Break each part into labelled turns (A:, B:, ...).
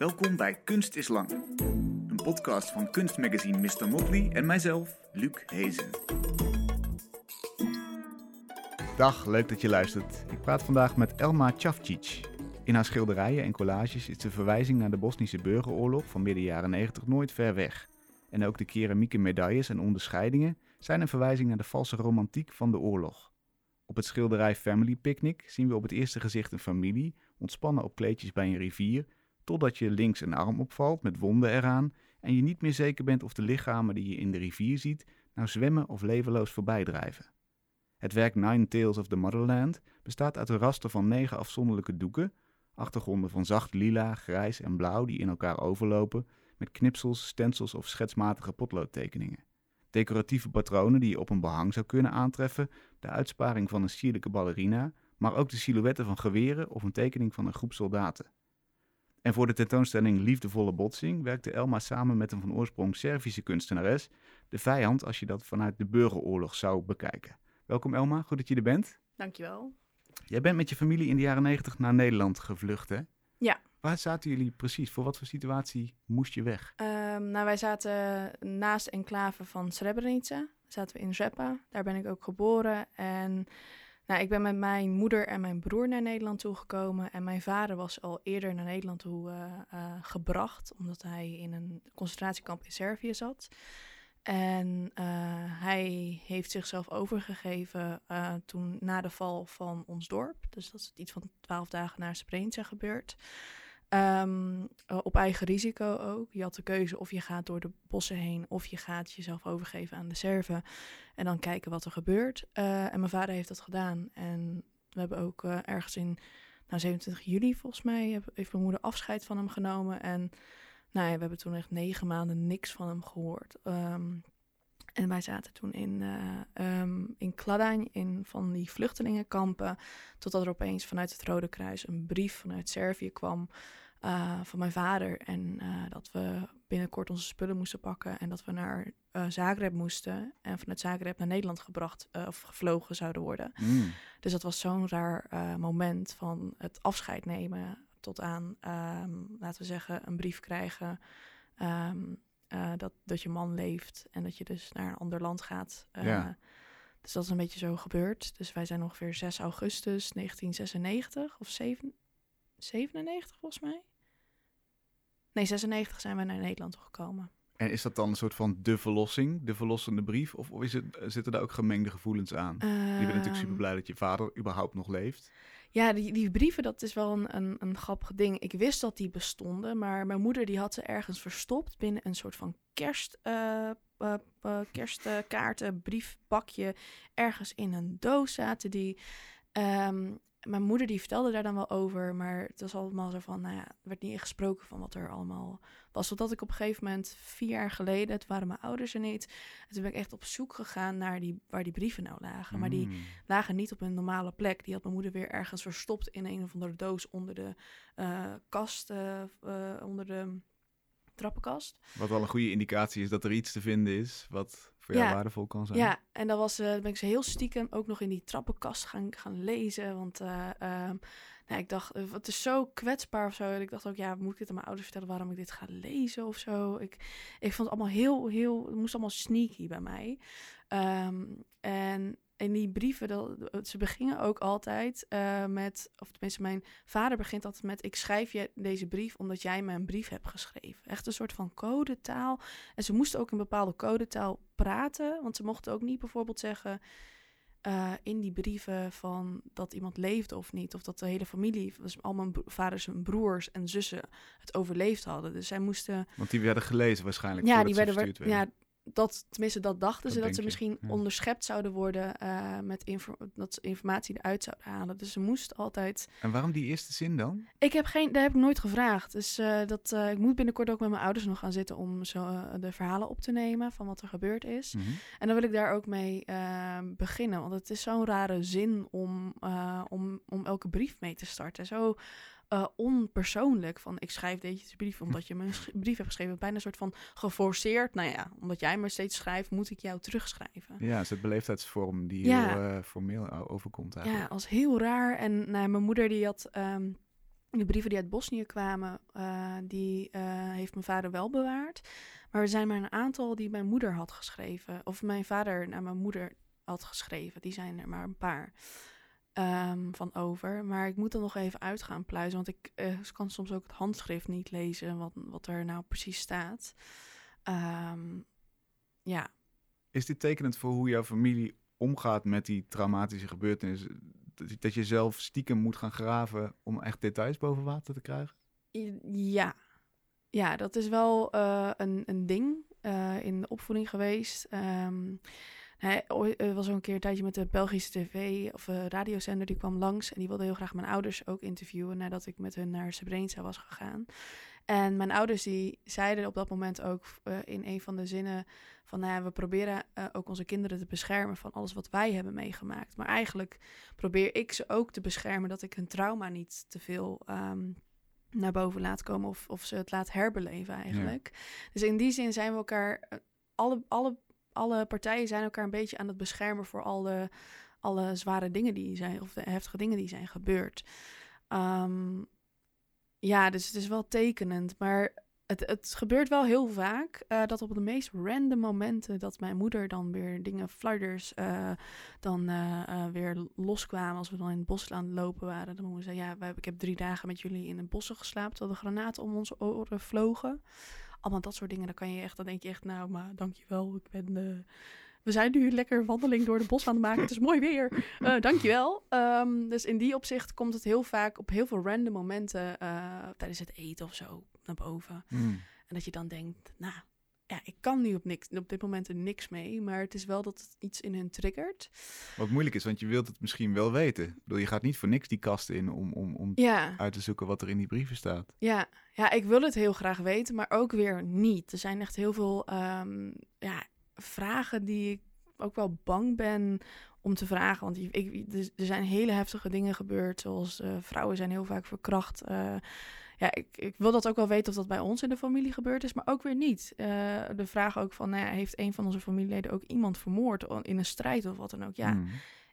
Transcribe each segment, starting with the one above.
A: Welkom bij Kunst is Lang, een podcast van kunstmagazine Mr. Motley en mijzelf, Luc Hezen.
B: Dag, leuk dat je luistert. Ik praat vandaag met Elma Chavcic. In haar schilderijen en collages is de verwijzing naar de Bosnische burgeroorlog van midden jaren 90 nooit ver weg. En ook de keramieke medailles en onderscheidingen zijn een verwijzing naar de valse romantiek van de oorlog. Op het schilderij Family Picnic zien we op het eerste gezicht een familie ontspannen op kleedjes bij een rivier, totdat je links een arm opvalt met wonden eraan en je niet meer zeker bent of de lichamen die je in de rivier ziet nou zwemmen of levenloos voorbij drijven. Het werk Nine Tales of the Motherland bestaat uit een raster van negen afzonderlijke doeken, achtergronden van zacht lila, grijs en blauw die in elkaar overlopen, met knipsels, stencils of schetsmatige potloodtekeningen. Decoratieve patronen die je op een behang zou kunnen aantreffen, de uitsparing van een sierlijke ballerina, maar ook de silhouetten van geweren of een tekening van een groep soldaten. En voor de tentoonstelling Liefdevolle Botsing werkte Elma samen met een van oorsprong Servische kunstenares, de vijand als je dat vanuit de burgeroorlog zou bekijken. Welkom Elma, goed dat je er bent.
C: Dankjewel.
B: Jij bent met je familie in de jaren 90 naar Nederland gevlucht, hè?
C: Ja.
B: Waar zaten jullie precies? Voor wat voor situatie moest je weg?
C: Um, nou, wij zaten naast enclave van Srebrenica. Zaten we in Zepa. Daar ben ik ook geboren. En nou, ik ben met mijn moeder en mijn broer naar Nederland toegekomen. En mijn vader was al eerder naar Nederland toe uh, uh, gebracht. Omdat hij in een concentratiekamp in Servië zat. En uh, hij heeft zichzelf overgegeven toen na de val van ons dorp. Dus dat is iets van twaalf dagen na Srebrenica gebeurd. Um, uh, op eigen risico ook. Je had de keuze of je gaat door de bossen heen of je gaat jezelf overgeven aan de Serven. En dan kijken wat er gebeurt. en mijn vader heeft dat gedaan. En we hebben ook ergens in nou, 27 juli volgens mij heeft mijn moeder afscheid van hem genomen. En nou ja, we hebben toen echt negen maanden niks van hem gehoord. Um, en wij zaten toen in, uh, um, in Kladijn, in van die vluchtelingenkampen. Totdat er opeens vanuit het Rode Kruis een brief vanuit Servië kwam uh, van mijn vader. En uh, dat we binnenkort onze spullen moesten pakken en dat we naar Zagreb moesten. En vanuit Zagreb naar Nederland gebracht of gevlogen zouden worden. Mm. Dus dat was zo'n raar moment van het afscheid nemen tot aan, um, laten we zeggen, een brief krijgen. Um, uh, dat, dat je man leeft en dat je dus naar een ander land gaat. Uh, ja. Dus dat is een beetje zo gebeurd. Dus wij zijn ongeveer 6 augustus 1996 of 7, 97 volgens mij. Nee, 96 zijn we naar Nederland gekomen.
B: En is dat dan een soort van de verlossing, de verlossende brief? Of, of is het, zitten daar ook gemengde gevoelens aan? Je bent natuurlijk super blij dat je vader überhaupt nog leeft.
C: Ja, die, die brieven, dat is wel een, een, een grappig ding. Ik wist dat die bestonden, maar mijn moeder die had ze ergens verstopt binnen een soort van kerst, uh, uh, uh, kerstkaarten, briefbakje. Ergens in een doos zaten die. Um, mijn moeder die vertelde daar dan wel over, maar het was allemaal zo van, nou ja, er werd niet gesproken van wat er allemaal was. Totdat ik op een gegeven moment, vier jaar geleden, het waren mijn ouders er niet. En toen ben ik echt op zoek gegaan naar die, waar die brieven nou lagen. Maar die
B: Mm.
C: lagen niet op een normale plek. Die had mijn moeder weer ergens verstopt in een of andere doos onder de uh, kast, uh, uh, onder de trappenkast.
B: Wat wel een goede indicatie is dat er iets te vinden is wat voor jou
C: Ja.
B: waardevol kan zijn.
C: Ja, en dan was, eh, ben ik ze heel stiekem ook nog in die trappenkast gaan, gaan lezen. Want eh, ehm, nou, ik dacht, eh, het is zo kwetsbaar of zo. En ik dacht ook, ja, moet ik dit aan mijn ouders vertellen waarom ik dit ga lezen of zo? Ik, ik vond het allemaal heel, heel, het moest allemaal sneaky bij mij. Ehm, en in die brieven, dat, ze begingen ook altijd eh, met, of tenminste mijn vader begint altijd met, ik schrijf je deze brief omdat jij me een brief hebt geschreven. Echt een soort van codetaal. En ze moesten ook een bepaalde codetaal praten, want ze mochten ook niet bijvoorbeeld zeggen uh, in die brieven van dat iemand leefde of niet, of dat de hele familie, dus al mijn vaders en broers en zussen het overleefd hadden. Dus zij moesten
B: Want die werden gelezen waarschijnlijk
C: ja, die werden. ja, dat, tenminste, dat dachten
B: Dat
C: ze, dat ze misschien
B: ja.
C: onderschept zouden worden uh, met info dat ze informatie eruit zouden halen. Dus ze moest altijd.
B: En waarom die eerste zin dan?
C: Ik heb geen, daar heb ik nooit gevraagd. Dus uh, dat, uh, ik moet binnenkort ook met mijn ouders nog gaan zitten om zo de verhalen op te nemen van wat er gebeurd is.
B: Mm -hmm.
C: En dan wil ik daar ook mee ehm, beginnen, want het is zo'n rare zin om, eh, om, om elke brief mee te starten. Zo uh, onpersoonlijk. Van ik schrijf deze brief omdat je me een brief hebt geschreven. Bijna een soort van geforceerd. Nou ja, omdat jij me steeds schrijft, moet ik jou terugschrijven.
B: Ja, het is het beleefdheidsvorm die
C: Ja.
B: heel uh, formeel overkomt
C: Ja,
B: eigenlijk.
C: als heel raar. En nou, mijn moeder die had. Um, De brieven die uit Bosnië kwamen, uh, die uh, heeft mijn vader wel bewaard. Maar er zijn maar een aantal die mijn moeder had geschreven. Of mijn vader naar mijn moeder had geschreven. Die zijn er maar een paar um, van over. Maar ik moet er nog even uit gaan pluizen. Want ik uh, kan soms ook het handschrift niet lezen. Wat, wat er nou precies staat. Um, ja.
B: Is dit tekenend voor hoe jouw familie omgaat met die traumatische gebeurtenissen? Dat je zelf stiekem moet gaan graven om echt details boven water te krijgen?
C: Ja, ja dat is wel uh, een, een ding uh, in de opvoeding geweest. Um, hij was ook een keer een tijdje met de Belgische tv of uh, radiozender, die kwam langs en die wilde heel graag mijn ouders ook interviewen nadat ik met hun naar Srebrenica was gegaan. En mijn ouders die zeiden op dat moment ook uh, in een van de zinnen van, nou ja, we proberen uh, ook onze kinderen te beschermen van alles wat wij hebben meegemaakt. Maar eigenlijk probeer ik ze ook te beschermen dat ik hun trauma niet te veel um, naar boven laat komen of, of ze het laat herbeleven eigenlijk. Ja. Dus in die zin zijn we elkaar, alle, alle alle partijen zijn elkaar een beetje aan het beschermen voor alle, alle zware dingen die zijn, of de heftige dingen die zijn gebeurd. Um, ja, dus het is wel tekenend. Maar het, het gebeurt wel heel vaak uh, dat op de meest random momenten dat mijn moeder dan weer dingen, fludders, uh, dan uh, weer loskwamen als we dan in het bos aan het lopen waren. Dan moesten ze ja, ik heb drie dagen met jullie in het bossen geslapen terwijl de granaten om onze oren vlogen allemaal dat soort dingen. Dan kan je echt, dan denk je echt, nou, maar dankjewel. Ik ben, uh, we zijn nu lekker wandeling door de bos aan het maken. Het is mooi weer. Uh, dankjewel. Um, dus in die opzicht komt het heel vaak op heel veel random momenten uh, tijdens het eten of zo naar boven.
B: Mm.
C: En dat je dan denkt, nou, ja, ik kan nu op, niks, op dit moment er niks mee, maar het is wel dat het iets in hun triggert.
B: Wat moeilijk is, want je wilt het misschien wel weten. Ik bedoel, je gaat niet voor niks die kast in om, om, om
C: ja.
B: uit te zoeken wat er in die brieven staat.
C: Ja. ja, ik wil het heel graag weten, maar ook weer niet. Er zijn echt heel veel um, ja, vragen die ik ook wel bang ben om te vragen. Want ik, er zijn hele heftige dingen gebeurd, zoals uh, vrouwen zijn heel vaak verkracht. Uh, ja, ik, ik wil dat ook wel weten of dat bij ons in de familie gebeurd is, maar ook weer niet. Uh, de vraag ook van, nou ja, heeft een van onze familieleden ook iemand vermoord in een strijd of wat dan ook? Ja,
B: Mm.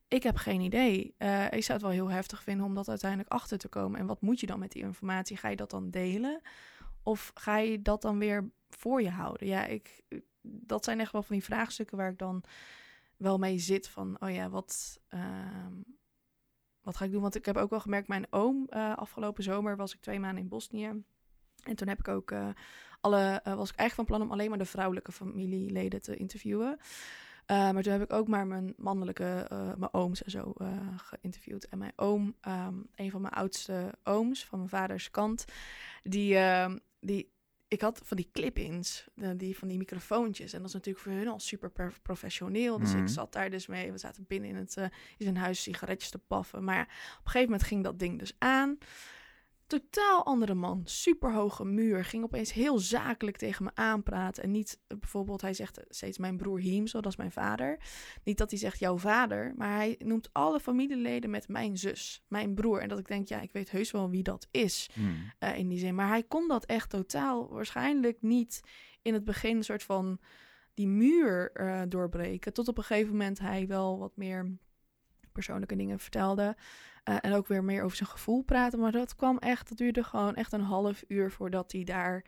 C: ik heb geen idee. Uh, ik zou het wel heel heftig vinden om dat uiteindelijk achter te komen. En wat moet je dan met die informatie? Ga je dat dan delen? Of ga je dat dan weer voor je houden? Ja, ik, dat zijn echt wel van die vraagstukken waar ik dan wel mee zit. Van, oh ja, wat, uh, wat ga ik doen? Want ik heb ook wel gemerkt, mijn oom uh, afgelopen zomer was ik twee maanden in Bosnië. En toen heb ik ook uh, alle, uh, was ik eigenlijk van plan om alleen maar de vrouwelijke familieleden te interviewen. Maar toen heb ik ook maar mijn mannelijke, mijn ooms en zo geïnterviewd. En mijn oom, um, een van mijn oudste ooms van mijn vaders kant, die, uh, die ik had van die clip-ins, die, van die microfoontjes. En dat is natuurlijk voor hun al super professioneel. Dus mm. ik zat daar dus mee. We zaten binnen in, het, uh, in zijn huis sigaretjes te paffen. Maar op een gegeven moment ging dat ding dus aan. Totaal andere man, super hoge muur. Ging opeens heel zakelijk tegen me aanpraten. En niet bijvoorbeeld, hij zegt steeds mijn broer Hiem, zo dat is mijn vader. Niet dat hij zegt jouw vader, maar hij noemt alle familieleden met mijn zus, mijn broer. En dat ik denk, ja, ik weet heus wel wie dat is
B: mm.
C: uh, in die zin. Maar hij kon dat echt totaal waarschijnlijk niet in het begin een soort van die muur uh, doorbreken. Tot op een gegeven moment hij wel wat meer persoonlijke dingen vertelde. Uh, en ook weer meer over zijn gevoel praten. Maar dat kwam echt, dat duurde gewoon echt een half uur voordat hij daar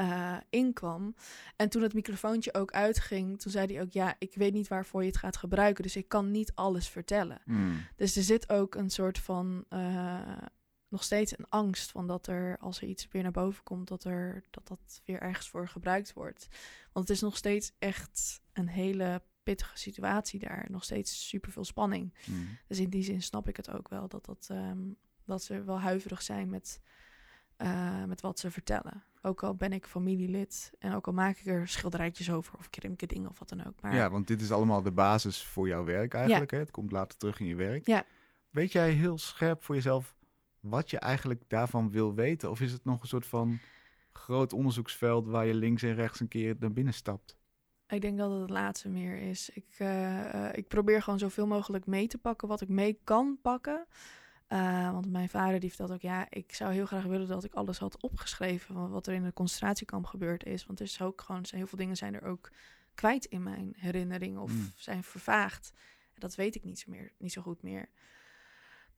C: uh, inkwam. En toen het microfoontje ook uitging, toen zei hij ook: Ja, ik weet niet waarvoor je het gaat gebruiken. Dus ik kan niet alles vertellen.
B: Mm.
C: Dus er zit ook een soort van. Uh, nog steeds een angst van dat er, als er iets weer naar boven komt, dat er, dat, dat weer ergens voor gebruikt wordt. Want het is nog steeds echt een hele pittige situatie daar. Nog steeds super veel spanning.
B: Mm.
C: Dus in die zin snap ik het ook wel dat, dat, um, dat ze wel huiverig zijn met, uh, met wat ze vertellen. Ook al ben ik familielid en ook al maak ik er schilderijtjes over of krimke dingen of wat dan ook. Maar...
B: Ja, want dit is allemaal de basis voor jouw werk eigenlijk. Ja. Hè? Het komt later terug in je werk.
C: Ja.
B: Weet jij heel scherp voor jezelf wat je eigenlijk daarvan wil weten? Of is het nog een soort van groot onderzoeksveld waar je links en rechts een keer naar binnen stapt?
C: Ik denk dat het het laatste meer is. Ik, uh, uh, ik probeer gewoon zoveel mogelijk mee te pakken wat ik mee kan pakken. Uh, want mijn vader die vertelt ook, ja, ik zou heel graag willen dat ik alles had opgeschreven van wat er in het concentratiekamp gebeurd is. Want er is ook gewoon, heel veel dingen zijn er ook kwijt in mijn herinnering of
B: Mm.
C: zijn vervaagd. En dat weet ik niet zo, meer, niet zo goed meer.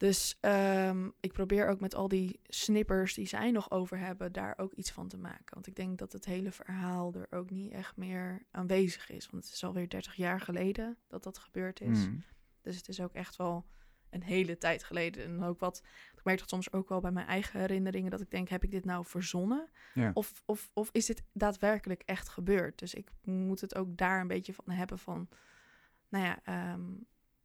C: Dus ehm, ik probeer ook met al die snippers die zij nog over hebben, daar ook iets van te maken. Want ik denk dat het hele verhaal er ook niet echt meer aanwezig is. Want het is alweer 30 jaar geleden dat dat gebeurd is.
B: Mm.
C: Dus het is ook echt wel een hele tijd geleden. En ook wat, ik merk dat soms ook wel bij mijn eigen herinneringen, dat ik denk, heb ik dit nou verzonnen?
B: Ja.
C: Of, of, of is dit daadwerkelijk echt gebeurd? Dus ik moet het ook daar een beetje van hebben van, nou ja, ehm,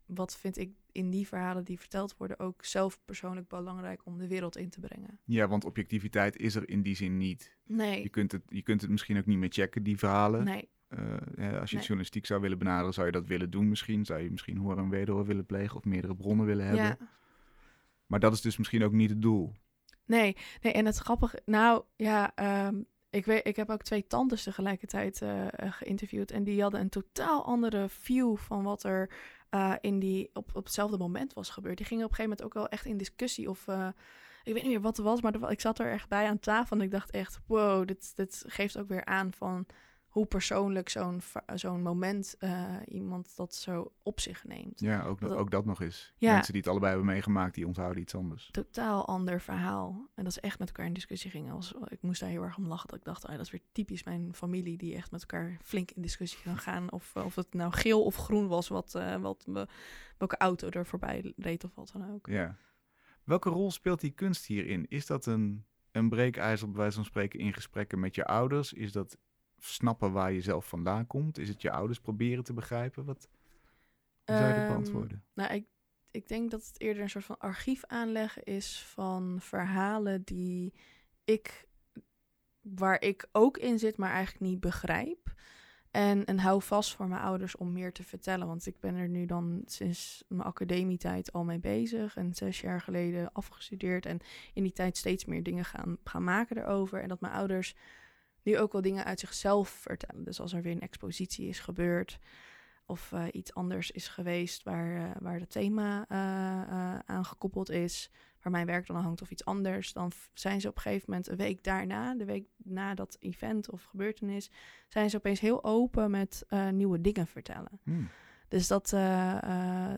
C: wat vind ik in die verhalen die verteld worden ook zelf persoonlijk belangrijk om de wereld in te brengen?
B: Ja, want objectiviteit is er in die zin niet. Je
C: Nee,
B: kunt het, je kunt het misschien ook niet meer checken, die verhalen.
C: nee,
B: Eh, ja, als je
C: Nee.
B: journalistiek zou willen benaderen, zou je dat willen doen misschien. Zou je misschien horen en wederhoor willen plegen of meerdere bronnen willen hebben.
C: ja.
B: Maar dat is dus misschien ook niet het doel.
C: Nee, nee, en het grappige, nou ja, ehm, ik, weet, ik heb ook twee tantes tegelijkertijd eh, eh, geïnterviewd. En die hadden een totaal andere view van wat er eh, in die, op, op hetzelfde moment was gebeurd. Die gingen op een gegeven moment ook wel echt in discussie of... eh, ik weet niet meer wat het was, maar ik zat er echt bij aan tafel en ik dacht echt, wow, dit, dit geeft ook weer aan van hoe persoonlijk zo'n zo'n moment eh, iemand dat zo op zich neemt.
B: Ja, ook,
C: Dat-
B: ook dat nog eens.
C: Ja.
B: Mensen die het allebei hebben meegemaakt, die onthouden iets anders.
C: totaal ander verhaal. En dat ze echt met elkaar in discussie gingen. Was, ik moest daar heel erg om lachen. Dat ik dacht, ah, dat is weer typisch mijn familie die echt met elkaar flink in discussie kan gaan. Of, of het nou geel of groen was, wat, eh, wat, we- welke auto er voorbij reed of wat dan ook.
B: Ja. Welke rol speelt die kunst hierin? Is dat een, een breekijzer, bij wijze van spreken, in gesprekken met je ouders? Is dat snappen waar je zelf vandaan komt? Is het je ouders proberen te begrijpen? Wat hoe zou je dat
C: Ehm,
B: beantwoorden?
C: Nou, ik, ik denk dat het eerder een soort van archief aanleggen is van verhalen die ik, waar ik ook in zit, maar eigenlijk niet begrijp. En, en hou vast voor mijn ouders om meer te vertellen. Want ik ben er nu dan sinds mijn academietijd al mee bezig. En zes jaar geleden afgestudeerd. En in die tijd steeds meer dingen gaan, gaan maken erover. En dat mijn ouders nu ook wel dingen uit zichzelf vertellen. Dus als er weer een expositie is gebeurd of eh, iets anders is geweest waar, eh, waar het thema eh, aan gekoppeld is, waar mijn werk dan aan hangt of iets anders, dan zijn ze op een gegeven moment een week daarna, de week na dat event of gebeurtenis, zijn ze opeens heel open met nieuwe dingen vertellen.
B: Hmm.
C: Dus dat,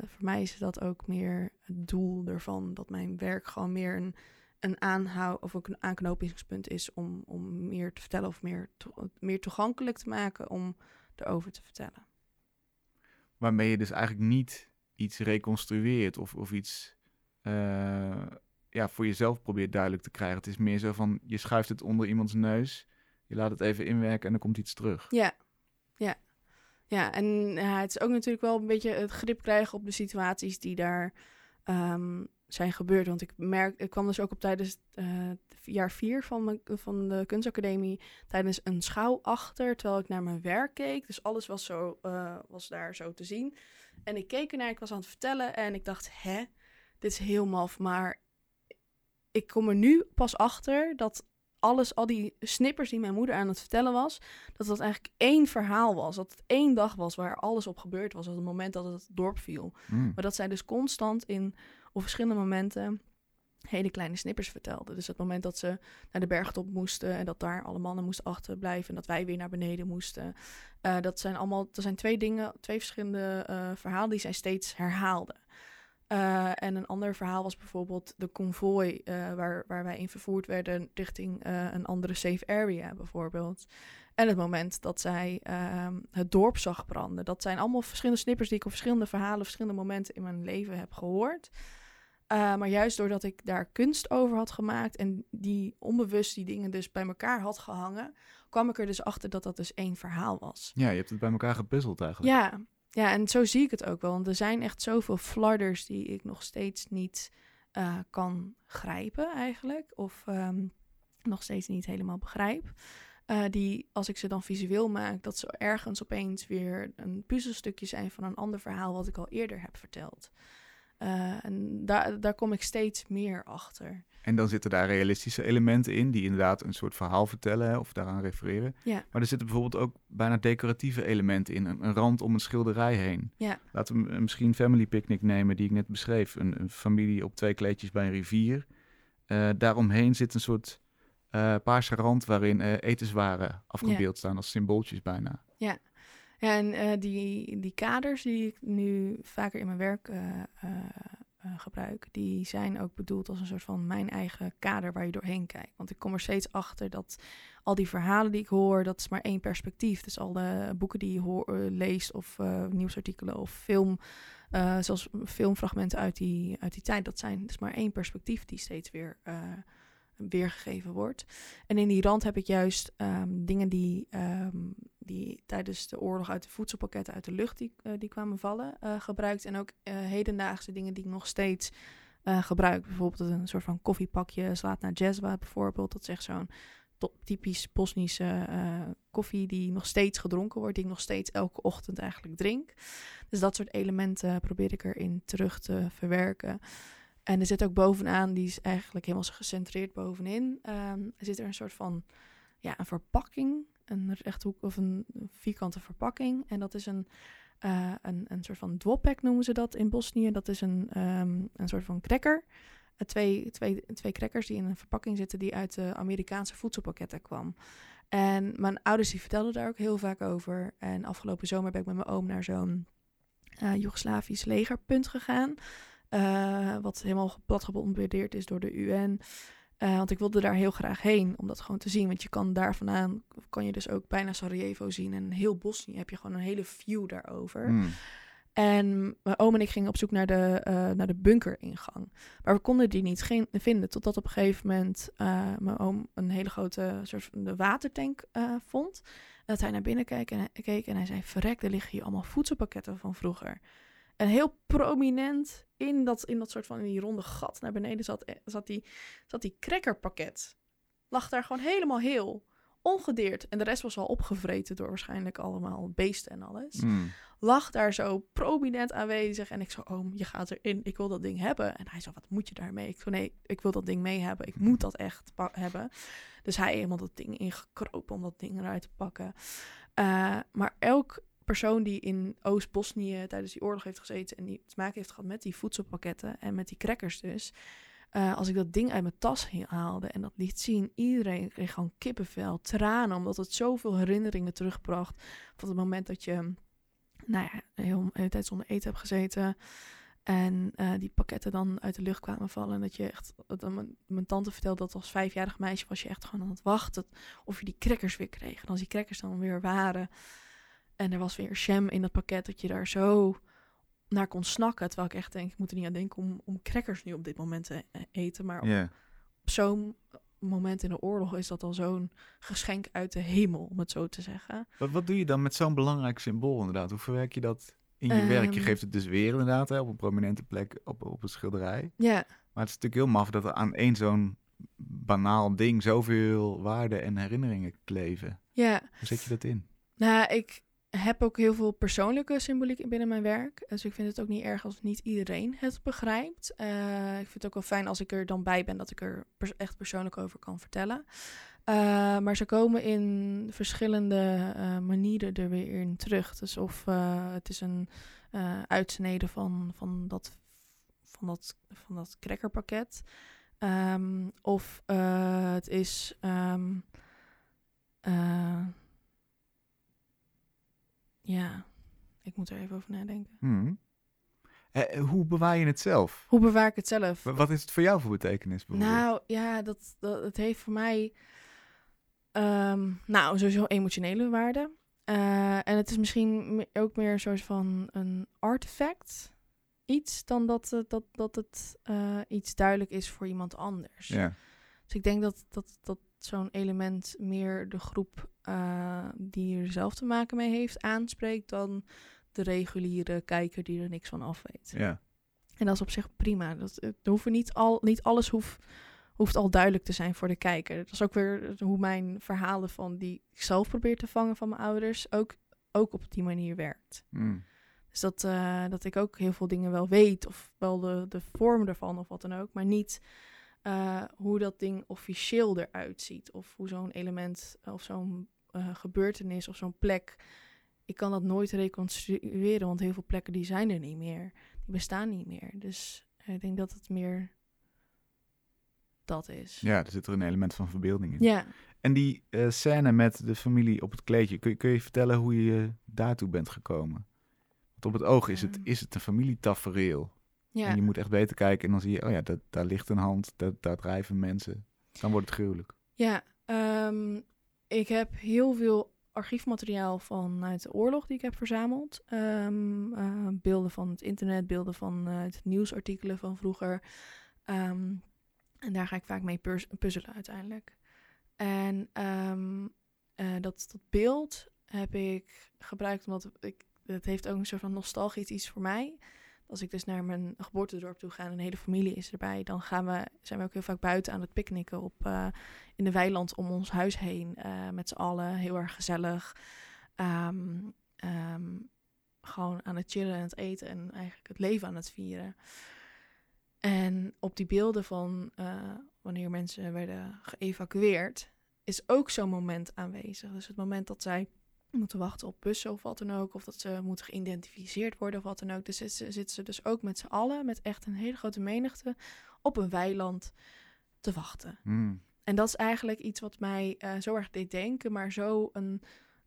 C: voor mij is dat ook meer het doel ervan, dat mijn werk gewoon meer een, een aanhou of een aanknopingspunt is om, om meer te vertellen of meer, to- meer toegankelijk te maken om erover te vertellen.
B: Waarmee je dus eigenlijk niet iets reconstrueert of, of iets eh, ja, voor jezelf probeert duidelijk te krijgen. Het is meer zo van, je schuift het onder iemands neus, je laat het even inwerken en er komt iets terug.
C: Ja, ja. Ja, en ja, het is ook natuurlijk wel een beetje het grip krijgen op de situaties die daar ehm, zijn gebeurd. Want ik merk, ik kwam dus ook op tijdens eh, jaar vier van, mijn, van de kunstacademie tijdens een schouw achter, terwijl ik naar mijn werk keek. Dus alles was, zo, eh, was daar zo te zien. En ik keek ernaar, ik was aan het vertellen en ik dacht, hè, dit is heel maf, maar ik kom er nu pas achter dat alles, al die snippers die mijn moeder aan het vertellen was, dat dat eigenlijk één verhaal was. Dat het één dag was waar alles op gebeurd was. Op het moment dat het dorp viel.
B: Hmm.
C: Maar dat zij dus constant in, op verschillende momenten, hele kleine snippers vertelde. Dus het moment dat ze naar de bergtop moesten en dat daar alle mannen moesten achterblijven en dat wij weer naar beneden moesten. Eh, dat zijn allemaal, dat zijn twee dingen, twee verschillende eh, verhalen die zij steeds herhaalden. Eh, en een ander verhaal was bijvoorbeeld de konvooi waar, waar wij in vervoerd werden richting een andere safe area bijvoorbeeld. En het moment dat zij ehm, het dorp zag branden. Dat zijn allemaal verschillende snippers die ik op verschillende verhalen, verschillende momenten in mijn leven heb gehoord. Uh, maar juist doordat ik daar kunst over had gemaakt en die onbewust die dingen dus bij elkaar had gehangen, kwam ik er dus achter dat dat dus één verhaal was.
B: Ja, je hebt het bij elkaar gepuzzeld eigenlijk.
C: Ja, ja, en zo zie ik het ook wel. Want er zijn echt zoveel flarders die ik nog steeds niet uh, kan grijpen eigenlijk. Of um, nog steeds niet helemaal begrijp. Uh, die, als ik ze dan visueel maak, dat ze ergens opeens weer een puzzelstukje zijn van een ander verhaal wat ik al eerder heb verteld. Uh, en daar, daar kom ik steeds meer achter.
B: En dan zitten daar realistische elementen in, die inderdaad een soort verhaal vertellen hè, of daaraan refereren.
C: Ja.
B: Maar er zitten bijvoorbeeld ook bijna decoratieve elementen in, een, een rand om een schilderij heen.
C: Ja.
B: Laten we misschien Family Picnic nemen, die ik net beschreef. Een, een familie op twee kleedjes bij een rivier. Uh, daaromheen zit een soort uh, paarse rand waarin uh, etenswaren afgebeeld ja. staan als symbooltjes bijna.
C: Ja, en uh, die, die kaders die ik nu vaker in mijn werk uh, eh, gebruik, die zijn ook bedoeld als een soort van mijn eigen kader waar je doorheen kijkt. Want ik kom er steeds achter dat al die verhalen die ik hoor, dat is maar één perspectief. Dus al de boeken die je eh, leest of nieuwsartikelen of film, zoals filmfragmenten uit die, uit die tijd, dat zijn dus maar één perspectief die steeds weer weergegeven wordt. En in die rand heb ik juist ehm, dingen die, ehm, die tijdens de oorlog uit de voedselpakketten uit de lucht die, uh, die kwamen vallen uh, gebruikt. En ook uh, hedendaagse dingen die ik nog steeds gebruik. Bijvoorbeeld een soort van koffiepakje slaat naar jazwa bijvoorbeeld. Dat is zo'n typisch Bosnische koffie die nog steeds gedronken wordt. Die ik nog steeds elke ochtend eigenlijk drink. Dus dat soort elementen probeer ik erin terug te verwerken. En er zit ook bovenaan, die is eigenlijk helemaal gecentreerd bovenin. Er zit er een soort van ja, een verpakking, een rechthoek of een vierkante verpakking. En dat is een, uh, een, een soort van dwopek noemen ze dat in Bosnië. Dat is een, um, een soort van cracker. Uh, twee, twee, twee crackers die in een verpakking zitten die uit de Amerikaanse voedselpakketten kwam. En mijn ouders die vertelden daar ook heel vaak over. En afgelopen zomer ben ik met mijn oom naar zo'n uh, Joegoslavisch legerpunt gegaan. Wat helemaal plat gebombardeerd is door de UN. Uh, want ik wilde daar heel graag heen om dat gewoon te zien. Want je kan daar vandaan, kan je dus ook bijna Sarajevo zien. En heel Bosnië heb je gewoon een hele view daarover.
B: Mm.
C: En mijn oom en ik gingen op zoek naar de, uh, naar de bunkeringang. Maar we konden die niet geen, vinden. Totdat op een gegeven moment uh, mijn oom een hele grote soort van de watertank uh, vond. Dat hij naar binnen keek en, keek en hij zei... Verrek, er liggen hier allemaal voedselpakketten van vroeger. En heel prominent in dat, in dat soort van in die ronde gat naar beneden zat, eh, zat die, zat die crackerpakket. Lag daar gewoon helemaal heel. Ongedeerd. En de rest was al opgevreten door waarschijnlijk allemaal beesten en alles.
B: Mm.
C: Lag daar zo prominent aanwezig. En ik zo, oom, je gaat erin. Ik wil dat ding hebben. En hij zo, wat moet je daarmee? Ik zo, nee, ik wil dat ding mee hebben. Ik moet dat echt hebben. Dus hij helemaal dat ding ingekropen om dat ding eruit te pakken. Uh, maar elk persoon die in Oost-Bosnië tijdens die oorlog heeft gezeten en die te maken heeft gehad met die voedselpakketten en met die crackers dus. Uh, als ik dat ding uit mijn tas haalde en dat liet zien, iedereen kreeg gewoon kippenvel, tranen, omdat het zoveel herinneringen terugbracht van het moment dat je, nou ja, een hele, tijd zonder eten hebt gezeten. En uh, die pakketten dan uit de lucht kwamen vallen. En dat je echt. Dat mijn, mijn, tante vertelde dat als vijfjarig meisje was je echt gewoon aan het wachten. Of je die crackers weer kreeg. En als die crackers dan weer waren. En er was weer jam in dat pakket dat je daar zo naar kon snakken. Terwijl ik echt denk, ik moet er niet aan denken om, om crackers nu op dit moment te e-, eten. Maar
B: Yeah.
C: op zo'n moment in de oorlog is dat al zo'n geschenk uit de hemel, om het zo te zeggen.
B: Wat, wat doe je dan met zo'n belangrijk symbool inderdaad? Hoe verwerk je dat in je werk? Je
C: Ehm.
B: geeft het dus weer inderdaad hè, op een prominente plek op, op een schilderij.
C: Ja,
B: Maar het is natuurlijk heel maf dat er aan één zo'n banaal ding zoveel waarde en herinneringen kleven.
C: ja.
B: Hoe zet je dat in?
C: Nou, ik heb ook heel veel persoonlijke symboliek binnen mijn werk. Dus ik vind het ook niet erg als niet iedereen het begrijpt. Eh, ik vind het ook wel fijn als ik er dan bij ben dat ik er echt persoonlijk over kan vertellen. Eh, maar ze komen in verschillende eh, manieren er weer in terug. Dus of het is een uitsnede van, van, dat, van, dat, van dat crackerpakket. Ehm, of het is. ehm, eh, ja, ik moet er even over nadenken.
B: Hmm. Eh, hoe bewaar je het zelf?
C: Hoe bewaar ik het zelf?
B: Wa- Wat is het voor jou voor betekenis bijvoorbeeld?
C: Nou ja, dat, dat het heeft voor mij. ehm, nou, sowieso emotionele waarde. Eh, en het is misschien ook meer een soort van een artefact. Iets dan dat, het- dat, dat het eh, iets duidelijk is voor iemand anders.
B: Ja.
C: Dus ik denk dat, dat, dat zo'n element meer de groep eh, die er zelf te maken mee heeft aanspreekt dan de reguliere kijker die er niks van af weet.
B: ja.
C: En dat is op zich prima. Dat, het hoeven niet, al, niet alles hoeft, hoeft al duidelijk te zijn voor de kijker. Dat is ook weer hoe mijn verhalen van die ik zelf probeer te vangen van mijn ouders ook, ook op die manier werkt.
B: Hmm.
C: Dus dat, eh, dat ik ook heel veel dingen wel weet, of wel de, de vorm ervan of wat dan ook, maar niet eh, hoe dat ding officieel eruit ziet. Of hoe zo'n element eh, of zo'n eh, gebeurtenis of zo'n plek. Ik kan dat nooit reconstrueren, want heel veel plekken die zijn er niet meer. Die bestaan niet meer. Dus ik denk dat het meer dat is.
B: ja, er zit er een element van verbeelding in.
C: Ja.
B: En die eh, scène met de familie op het kleedje, kun je, kun je vertellen hoe je daartoe bent gekomen? Want op het oog is het,
C: Ehm.
B: is het een familietafereel.
C: Ja.
B: En je moet echt beter kijken en dan zie je, oh ja, dat, daar ligt een hand, dat, daar drijven mensen. Dan wordt het gruwelijk.
C: Ja, ehm, ik heb heel veel archiefmateriaal vanuit de oorlog die ik heb verzameld. Ehm, eh, beelden van het internet, beelden van het nieuwsartikelen van vroeger. Ehm, en daar ga ik vaak mee puz- puzzelen uiteindelijk. En eh, dat, dat beeld heb ik gebruikt omdat ik, het heeft ook een soort van nostalgisch iets voor mij. Als ik dus naar mijn geboortedorp toe ga en een hele familie is erbij, dan gaan we, zijn we ook heel vaak buiten aan het picknicken op, eh, in de weiland om ons huis heen. eh, met z'n allen, heel erg gezellig. Ehm, ehm, gewoon aan het chillen en het eten en eigenlijk het leven aan het vieren. En op die beelden van eh, wanneer mensen werden geëvacueerd, is ook zo'n moment aanwezig. Dus het moment dat zij moeten wachten op bussen of wat dan ook, of dat ze moeten geïdentificeerd worden of wat dan ook. Dus zitten zitten ze dus ook met z'n allen, met echt een hele grote menigte, op een weiland te wachten.
B: Hmm.
C: En dat is eigenlijk iets wat mij eh, zo erg deed denken, maar zo een,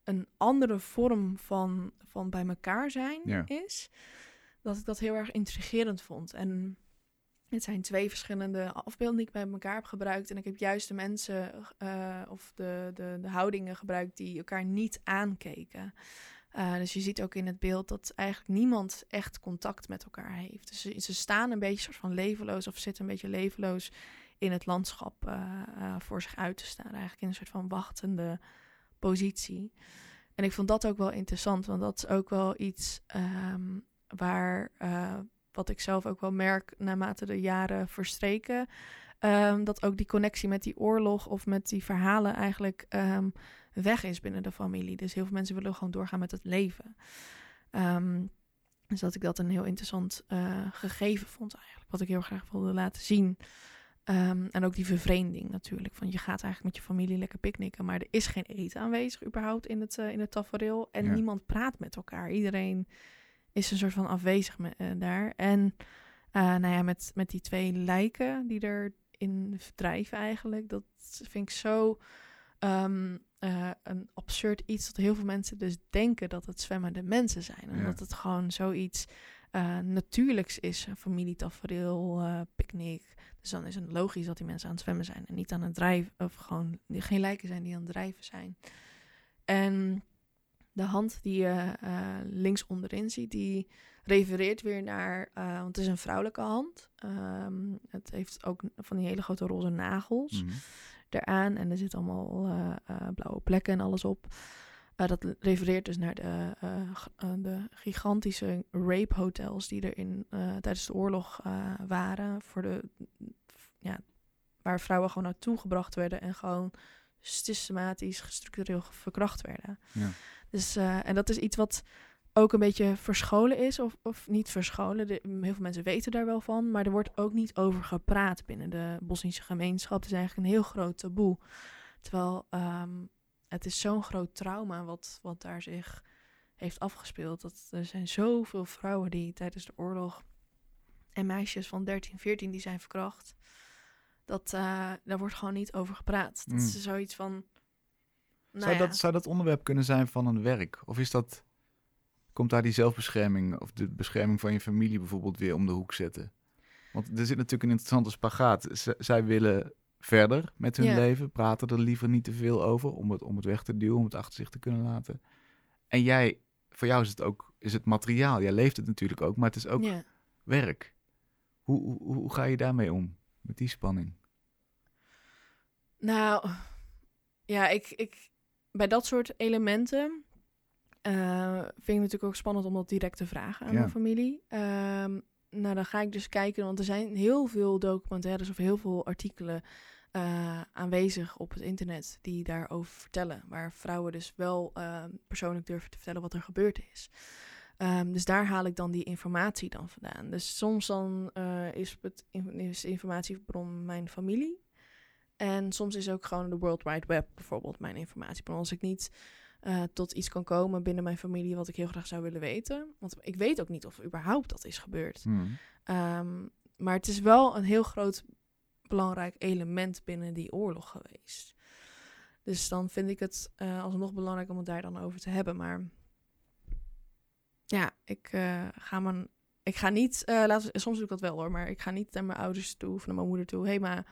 C: een andere vorm van, van bij elkaar zijn is. Dat ik dat heel erg intrigerend vond. En het zijn twee verschillende afbeeldingen die ik bij elkaar heb gebruikt. En ik heb juist de mensen eh, of de, de, de houdingen gebruikt die elkaar niet aankeken. Eh, dus je ziet ook in het beeld dat eigenlijk niemand echt contact met elkaar heeft. Dus ze, staan een beetje soort van levenloos of zitten een beetje levenloos in het landschap eh, voor zich uit te staan. Eigenlijk in een soort van wachtende positie. En ik vond dat ook wel interessant, want dat is ook wel iets ehm, waar, wat ik zelf ook wel merk naarmate de jaren verstreken. ehm, dat ook die connectie met die oorlog of met die verhalen eigenlijk ehm, weg is binnen de familie. Dus heel veel mensen willen gewoon doorgaan met het leven. Ehm, dus dat ik dat een heel interessant eh, gegeven vond eigenlijk. Wat ik heel graag wilde laten zien. En ook die vervreemding natuurlijk. Van je gaat eigenlijk met je familie lekker picknicken. Maar er is geen eten aanwezig überhaupt in het, eh, in het tafereel. En
B: Ja.
C: niemand praat met elkaar. Iedereen is een soort van afwezig me- eh, daar. En eh, nou ja, met, met die twee lijken die erin verdrijven eigenlijk. Dat vind ik zo ehm, eh, een absurd iets. Dat heel veel mensen dus denken dat het zwemmende mensen zijn. En
B: Ja.
C: dat het gewoon zoiets natuurlijks is. Een familietafereel, picknick. Dus dan is het logisch dat die mensen aan het zwemmen zijn. En niet aan het drijven. Of gewoon geen lijken zijn die aan het drijven zijn. En de hand die je eh, links onderin ziet, die refereert weer naar, eh, want het is een vrouwelijke hand. Ehm, het heeft ook van die hele grote roze nagels
B: Mhm.
C: eraan en er zitten allemaal eh, blauwe plekken en alles op. Dat refereert dus naar de, de gigantische rape hotels die er in, tijdens de oorlog waren. Voor de, ja, waar vrouwen gewoon naartoe gebracht werden en gewoon systematisch, gestructureel verkracht werden.
B: Ja.
C: Dus, eh, en dat is iets wat ook een beetje verscholen is, of, of niet verscholen. De, heel veel mensen weten daar wel van, maar er wordt ook niet over gepraat binnen de Bosnische gemeenschap. Het is eigenlijk een heel groot taboe. Terwijl ehm, het is zo'n groot trauma wat, wat daar zich heeft afgespeeld. Dat er zijn zoveel vrouwen die tijdens de oorlog en meisjes van 13, 14 die zijn verkracht. Dat eh, daar wordt gewoon niet over gepraat. Dat
B: Mm.
C: is zoiets van. Nou
B: zou,
C: ja.
B: dat, zou dat onderwerp kunnen zijn van een werk? Of is dat, komt daar die zelfbescherming of de bescherming van je familie bijvoorbeeld weer om de hoek zetten? Want er zit natuurlijk een interessante spagaat. Z- zij willen verder met hun
C: Ja.
B: leven, praten er liever niet te veel over om het, om het weg te duwen, om het achter zich te kunnen laten. En jij, voor jou is het ook is het materiaal. Jij leeft het natuurlijk ook, maar het is ook
C: Ja.
B: werk. Hoe, hoe, hoe ga je daarmee om? Met die spanning?
C: Nou, ja, ik, ik, bij dat soort elementen eh, vind ik natuurlijk ook spannend om dat direct te vragen aan
B: Ja.
C: mijn familie. Ehm, nou, dan ga ik dus kijken, want er zijn heel veel documentaires of heel veel artikelen eh, aanwezig op het internet die daarover vertellen. Waar vrouwen dus wel eh, persoonlijk durven te vertellen wat er gebeurd is. Ehm, dus daar haal ik dan die informatie dan vandaan. Dus soms dan eh, is, het, is de informatiebron mijn familie. En soms is ook gewoon de World Wide Web bijvoorbeeld mijn informatiebron. Als ik niet eh, tot iets kan komen binnen mijn familie wat ik heel graag zou willen weten. Want ik weet ook niet of überhaupt dat is gebeurd.
B: Hmm.
C: Ehm, maar het is wel een heel groot belangrijk element binnen die oorlog geweest. Dus dan vind ik het eh, alsnog belangrijk om het daar dan over te hebben. Maar ja, ik eh, ga mijn ik ga niet, uh, laten, soms doe ik dat wel hoor, maar ik ga niet naar mijn ouders toe of naar mijn moeder toe. Hé, hey, maar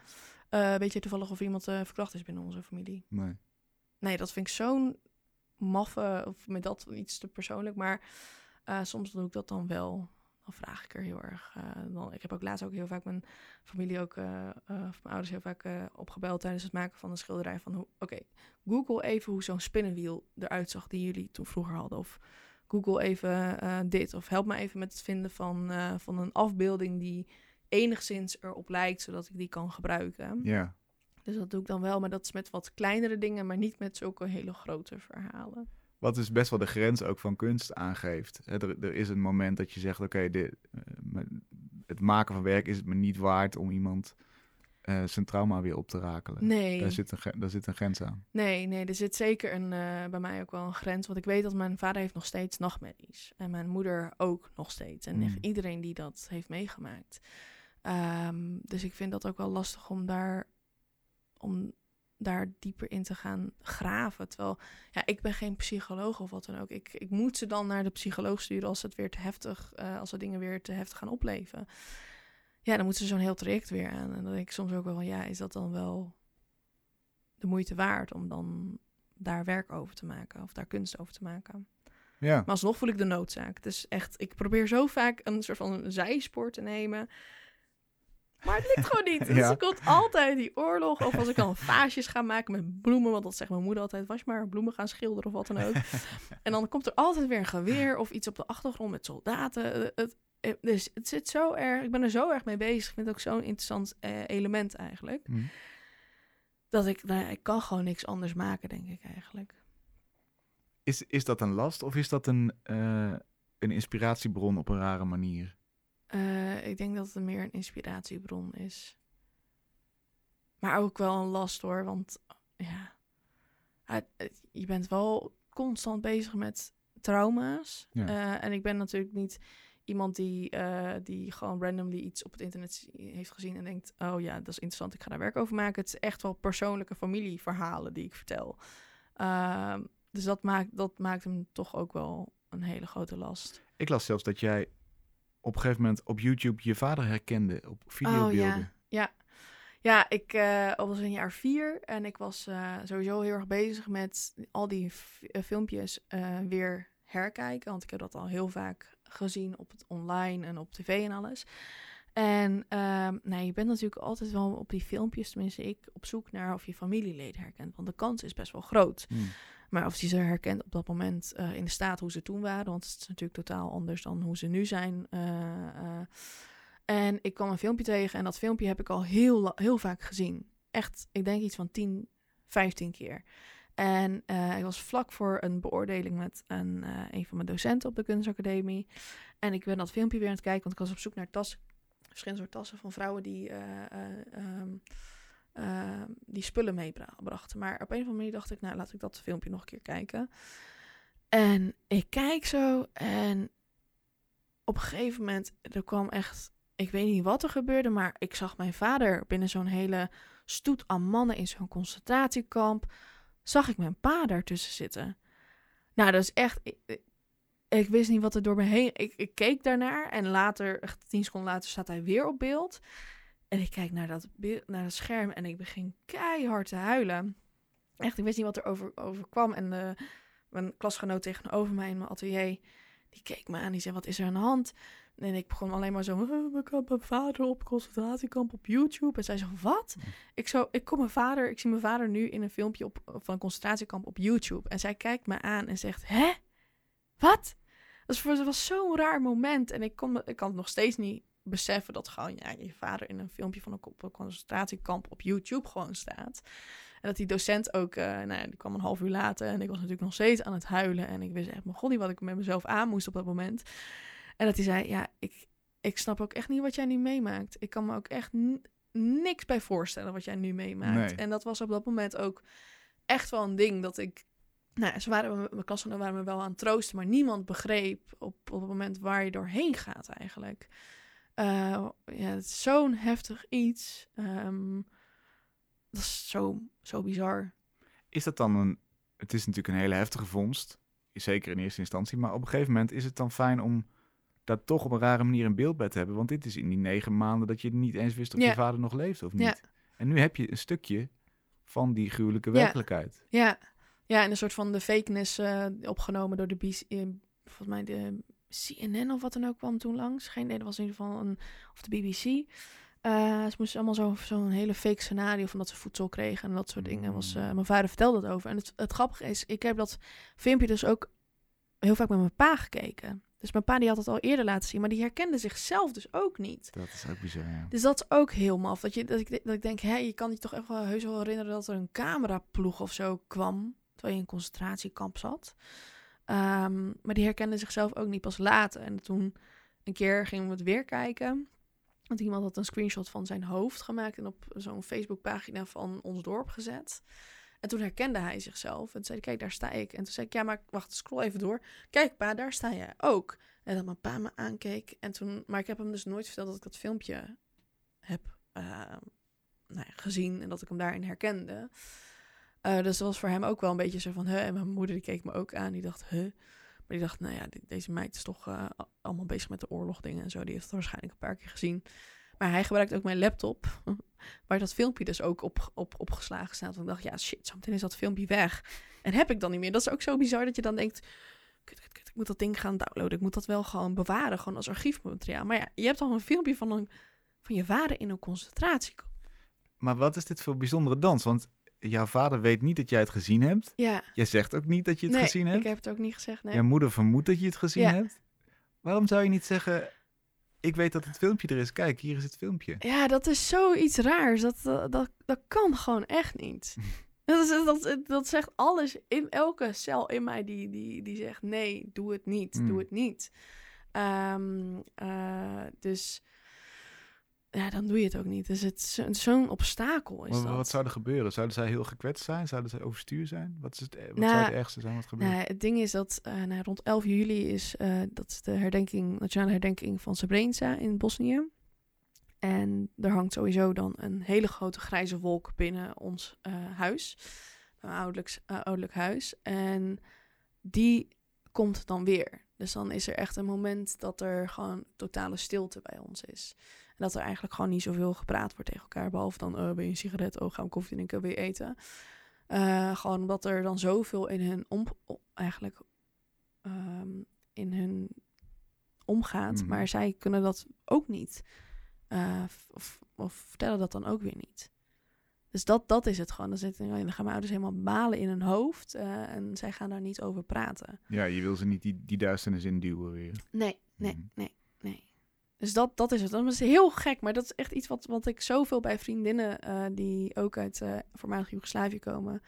C: uh, weet je toevallig of iemand uh, verkracht is binnen onze familie?
B: Nee.
C: Nee, dat vind ik zo'n maffe, of met dat iets te persoonlijk. Maar soms doe ik dat dan wel. Dan vraag ik er heel erg. dan, ik heb ook laatst ook heel vaak mijn familie ook, of mijn ouders heel vaak opgebeld tijdens het maken van een schilderij. Van oké, Google even hoe zo'n spinnenwiel eruit zag die jullie toen vroeger hadden. Of Google even dit. Of help me even met het vinden van, van een afbeelding die enigszins erop lijkt, zodat ik die kan gebruiken.
B: Ja.
C: Dus dat doe ik dan wel, maar dat is met wat kleinere dingen, maar niet met zulke hele grote verhalen.
B: Wat dus best wel de grens ook van kunst aangeeft. Er, er is een moment dat je zegt, oké, okay, uh, het maken van werk is het me niet waard om iemand uh, zijn trauma weer op te rakelen.
C: Nee.
B: Daar zit een, daar zit een grens aan.
C: Nee, nee, er zit zeker een, uh, bij mij ook wel een grens. Want ik weet dat mijn vader heeft nog steeds nachtmerries. En mijn moeder ook nog steeds. En mm. iedereen die dat heeft meegemaakt. Um, dus ik vind dat ook wel lastig om daar, om daar dieper in te gaan graven. Terwijl, ja, ik ben geen psycholoog of wat dan ook. Ik, ik moet ze dan naar de psycholoog sturen als het weer te heftig, uh, als de dingen weer te heftig gaan opleven ja, dan moeten ze zo'n heel traject weer aan. En dan denk ik soms ook wel van, ja, is dat dan wel de moeite waard om dan daar werk over te maken of daar kunst over te maken?
B: Ja.
C: Maar alsnog voel ik de noodzaak. Dus echt, ik probeer zo vaak een soort van zijspoor te nemen. Maar het lukt gewoon niet. Dus ja. er komt altijd die oorlog. Of als ik dan vaasjes ga maken met bloemen. Want dat zegt mijn moeder altijd. Was maar bloemen gaan schilderen of wat dan ook. en dan komt er altijd weer een geweer of iets op de achtergrond met soldaten. Het, eh, dus het zit zo erg, ik ben er zo erg mee bezig. Ik vind het ook zo'n interessant element eigenlijk.
B: Mm.
C: Dat ik, nou, ik kan gewoon niks anders maken, denk ik eigenlijk.
B: Is, is dat een last of is dat een, uh, een inspiratiebron op een rare manier?
C: Ik denk dat het meer een inspiratiebron is. Maar ook wel een last hoor, want ja, je bent wel constant bezig met trauma's.
B: Ja.
C: en ik ben natuurlijk niet iemand die, uh, die gewoon randomly iets op het internet heeft gezien en denkt: Oh ja, dat is interessant, ik ga daar werk over maken. Het is echt wel persoonlijke familieverhalen die ik vertel. Uh, dus dat maakt, dat maakt hem toch ook wel een hele grote last.
B: Ik las zelfs dat jij op een gegeven moment op YouTube je vader herkende op videobeelden.
C: Oh, ja. ja. Ja, ik uh, was in jaar vier en ik was uh, sowieso heel erg bezig met al die filmpjes uh, weer herkijken. Want ik heb dat al heel vaak gezien op het online en op tv en alles. En um, nou, je bent natuurlijk altijd wel op die filmpjes, tenminste ik, op zoek naar of je familieleden herkent. Want de kans is best wel groot.
B: Hmm.
C: Maar of je ze herkent op dat moment uh, in de staat hoe ze toen waren. Want het is natuurlijk totaal anders dan hoe ze nu zijn. Uh, uh, en ik kwam een filmpje tegen en dat filmpje heb ik al heel, heel vaak gezien. Echt, ik denk iets van 10, 15 keer. En ik was vlak voor een beoordeling met een, een van mijn docenten op de kunstacademie. En ik ben dat filmpje weer aan het kijken, want ik was op zoek naar tassen. Verschillende soorten tassen van vrouwen die, um, die spullen meebrachten. Maar op een of andere manier dacht ik, nou laat ik dat filmpje nog een keer kijken. En ik kijk zo en op een gegeven moment, er kwam echt, ik weet niet wat er gebeurde, maar ik zag mijn vader binnen zo'n hele stoet aan mannen in zo'n concentratiekamp zag ik mijn pa daartussen zitten. Nou, dat is echt. Ik, ik, wist niet wat er door me heen. Ik, ik keek daarnaar en later, echt tien seconden later, staat hij weer op beeld. En ik kijk naar dat, naar dat scherm en ik begin keihard te huilen. Echt, ik wist niet wat er over, over kwam. En de, mijn klasgenoot tegenover mij in mijn atelier, die keek me aan. Die zei, wat is er aan de hand? En ik begon alleen maar zo, ik heb mijn vader op concentratiekamp op YouTube. En zij zo, wat? Ik, zo, ik kom mijn vader, ik zie mijn vader nu in een filmpje op, van een concentratiekamp op YouTube. En zij kijkt me aan en zegt, hè? Wat? Dat was, was zo'n raar moment. En ik, kon, ik kan het nog steeds niet beseffen dat gewoon ja, je vader in een filmpje van een, concentratiekamp op YouTube gewoon staat. En dat die docent ook, uh, nou ja, die kwam een half uur later en ik was natuurlijk nog steeds aan het huilen. En ik wist echt, mijn god, niet wat ik met mezelf aan moest op dat moment. En dat hij zei, ja, ik, ik snap ook echt niet wat jij nu meemaakt. Ik kan me ook echt niks bij voorstellen wat jij nu meemaakt. En dat was op dat moment ook echt wel een ding dat ik... Nou, ze waren, mijn klassen waren me wel aan het troosten, maar niemand begreep op, op het moment waar je doorheen gaat eigenlijk. Uh, ja, het is zo'n heftig iets. Um, dat is zo, zo bizar.
B: Is dat dan een... Het is natuurlijk een hele heftige vondst, zeker in eerste instantie, maar op een gegeven moment is het dan fijn om daar toch op een rare manier een beeld bij te hebben. Want dit is in die negen maanden dat je niet eens wist of
C: Ja.
B: je vader nog leeft of niet.
C: Ja.
B: En nu heb je een stukje van die gruwelijke
C: Ja.
B: werkelijkheid.
C: Ja, ja en een soort van de fakeness eh, opgenomen door de BC, eh, volgens mij de CNN of wat dan ook kwam toen langs. Geen idee, dat was in ieder geval een, of de BBC. Eh, ze moesten allemaal zo- zo'n hele fake scenario van dat ze voedsel kregen en dat soort dingen. Was, eh, mijn vader vertelde dat over. En het, het grappige is, ik heb dat filmpje dus ook heel vaak met mijn pa gekeken. Dus mijn pa die had het al eerder laten zien, maar die herkende zichzelf dus ook niet.
B: Dat is ook bizar, ja.
C: Dus dat is ook heel maf. Dat, je, dat, ik, dat ik denk, hé, je kan je toch echt wel heus wel herinneren dat er een cameraploeg of zo kwam. Terwijl je in een concentratiekamp zat. Ehm, maar die herkende zichzelf ook niet pas later. En toen een keer gingen we het weer kijken. Want iemand had een screenshot van zijn hoofd gemaakt en op zo'n Facebookpagina van ons dorp gezet. En toen herkende hij zichzelf. En toen zei kijk, daar sta ik. En toen zei ik, ja, maar wacht, scroll even door. Kijk, pa, daar sta jij ook. En dat mijn pa me aankeek. En toen, maar ik heb hem dus nooit verteld dat ik dat filmpje heb eh, nou ja, gezien. En dat ik hem daarin herkende. Eh, dus dat was voor hem ook wel een beetje zo van, huh. En mijn moeder die keek me ook aan. Die dacht, huh. Maar die dacht, nou ja, de- deze meid is toch eh, allemaal bezig met de oorlogdingen en zo. Die heeft het waarschijnlijk een paar keer gezien. Maar hij gebruikt ook mijn laptop, waar dat filmpje dus ook op, op, opgeslagen staat. Want ik dacht, ja, shit, zometeen is dat filmpje weg. En heb ik dan niet meer. Dat is ook zo bizar dat je dan denkt, kut, ik moet dat ding gaan downloaden. Ik moet dat wel gewoon bewaren, gewoon als archiefmateriaal. Maar ja, je hebt al een filmpje van, een, van je vader in een concentratiekamp.
B: Maar wat is dit voor bijzondere dans? Want jouw vader weet niet dat jij het gezien hebt.
C: Ja,
B: Jij zegt ook niet dat je het
C: nee,
B: gezien hebt.
C: ik heb het ook niet gezegd, nee.
B: Jouw moeder vermoedt dat je het gezien
C: Ja.
B: hebt. Waarom zou je niet zeggen, ik weet dat het filmpje er is. Kijk, hier is het filmpje.
C: Ja, dat is zoiets raars. Dat, dat, dat, dat kan gewoon echt niet. dat, is, dat, dat zegt alles in elke cel in mij die, die, die zegt: nee, doe het niet,
B: Mm.
C: doe het niet. Ehm, eh, dus ja, dan doe je het ook niet. Dus het zo- zo'n obstakel is
B: Maar
C: dat.
B: wat zou er gebeuren? Zouden zij heel gekwetst zijn? Zouden zij overstuur zijn? Wat, is het, eh, wat
C: Nou,
B: zou het ergste zijn wat gebeurt?
C: Nou, het ding is dat eh, nou, rond 11 juli is, eh, dat is de herdenking, nationale herdenking van Srebrenica in Bosnië. En er hangt sowieso dan een hele grote grijze wolk binnen ons huis. Een ouderlijk, ouderlijk huis. En die komt dan weer. Dus dan is er echt een moment dat er gewoon totale stilte bij ons is. En dat er eigenlijk gewoon niet zoveel gepraat wordt tegen elkaar. Behalve dan, oh, ben je een sigaret? Oh, gaan we koffie drinken? Wil je eten? Eh, gewoon omdat er dan zoveel in hun om, eigenlijk ehm, in hun omgaat.
B: Mhm.
C: Maar zij kunnen dat ook niet. Eh, of, of vertellen dat dan ook weer niet. Dus dat, dat is het gewoon. Dan, zitten, dan gaan mijn ouders helemaal balen in hun hoofd. eh, en zij gaan daar niet over praten.
B: Ja, je wil ze niet die, die duisternis induwen weer.
C: Nee, nee,
B: Mhm.
C: nee, nee. Dus dat, dat is het. Dat is heel gek, maar dat is echt iets wat, wat ik zoveel bij vriendinnen eh, die ook uit eh voormalig Joegoslavië komen,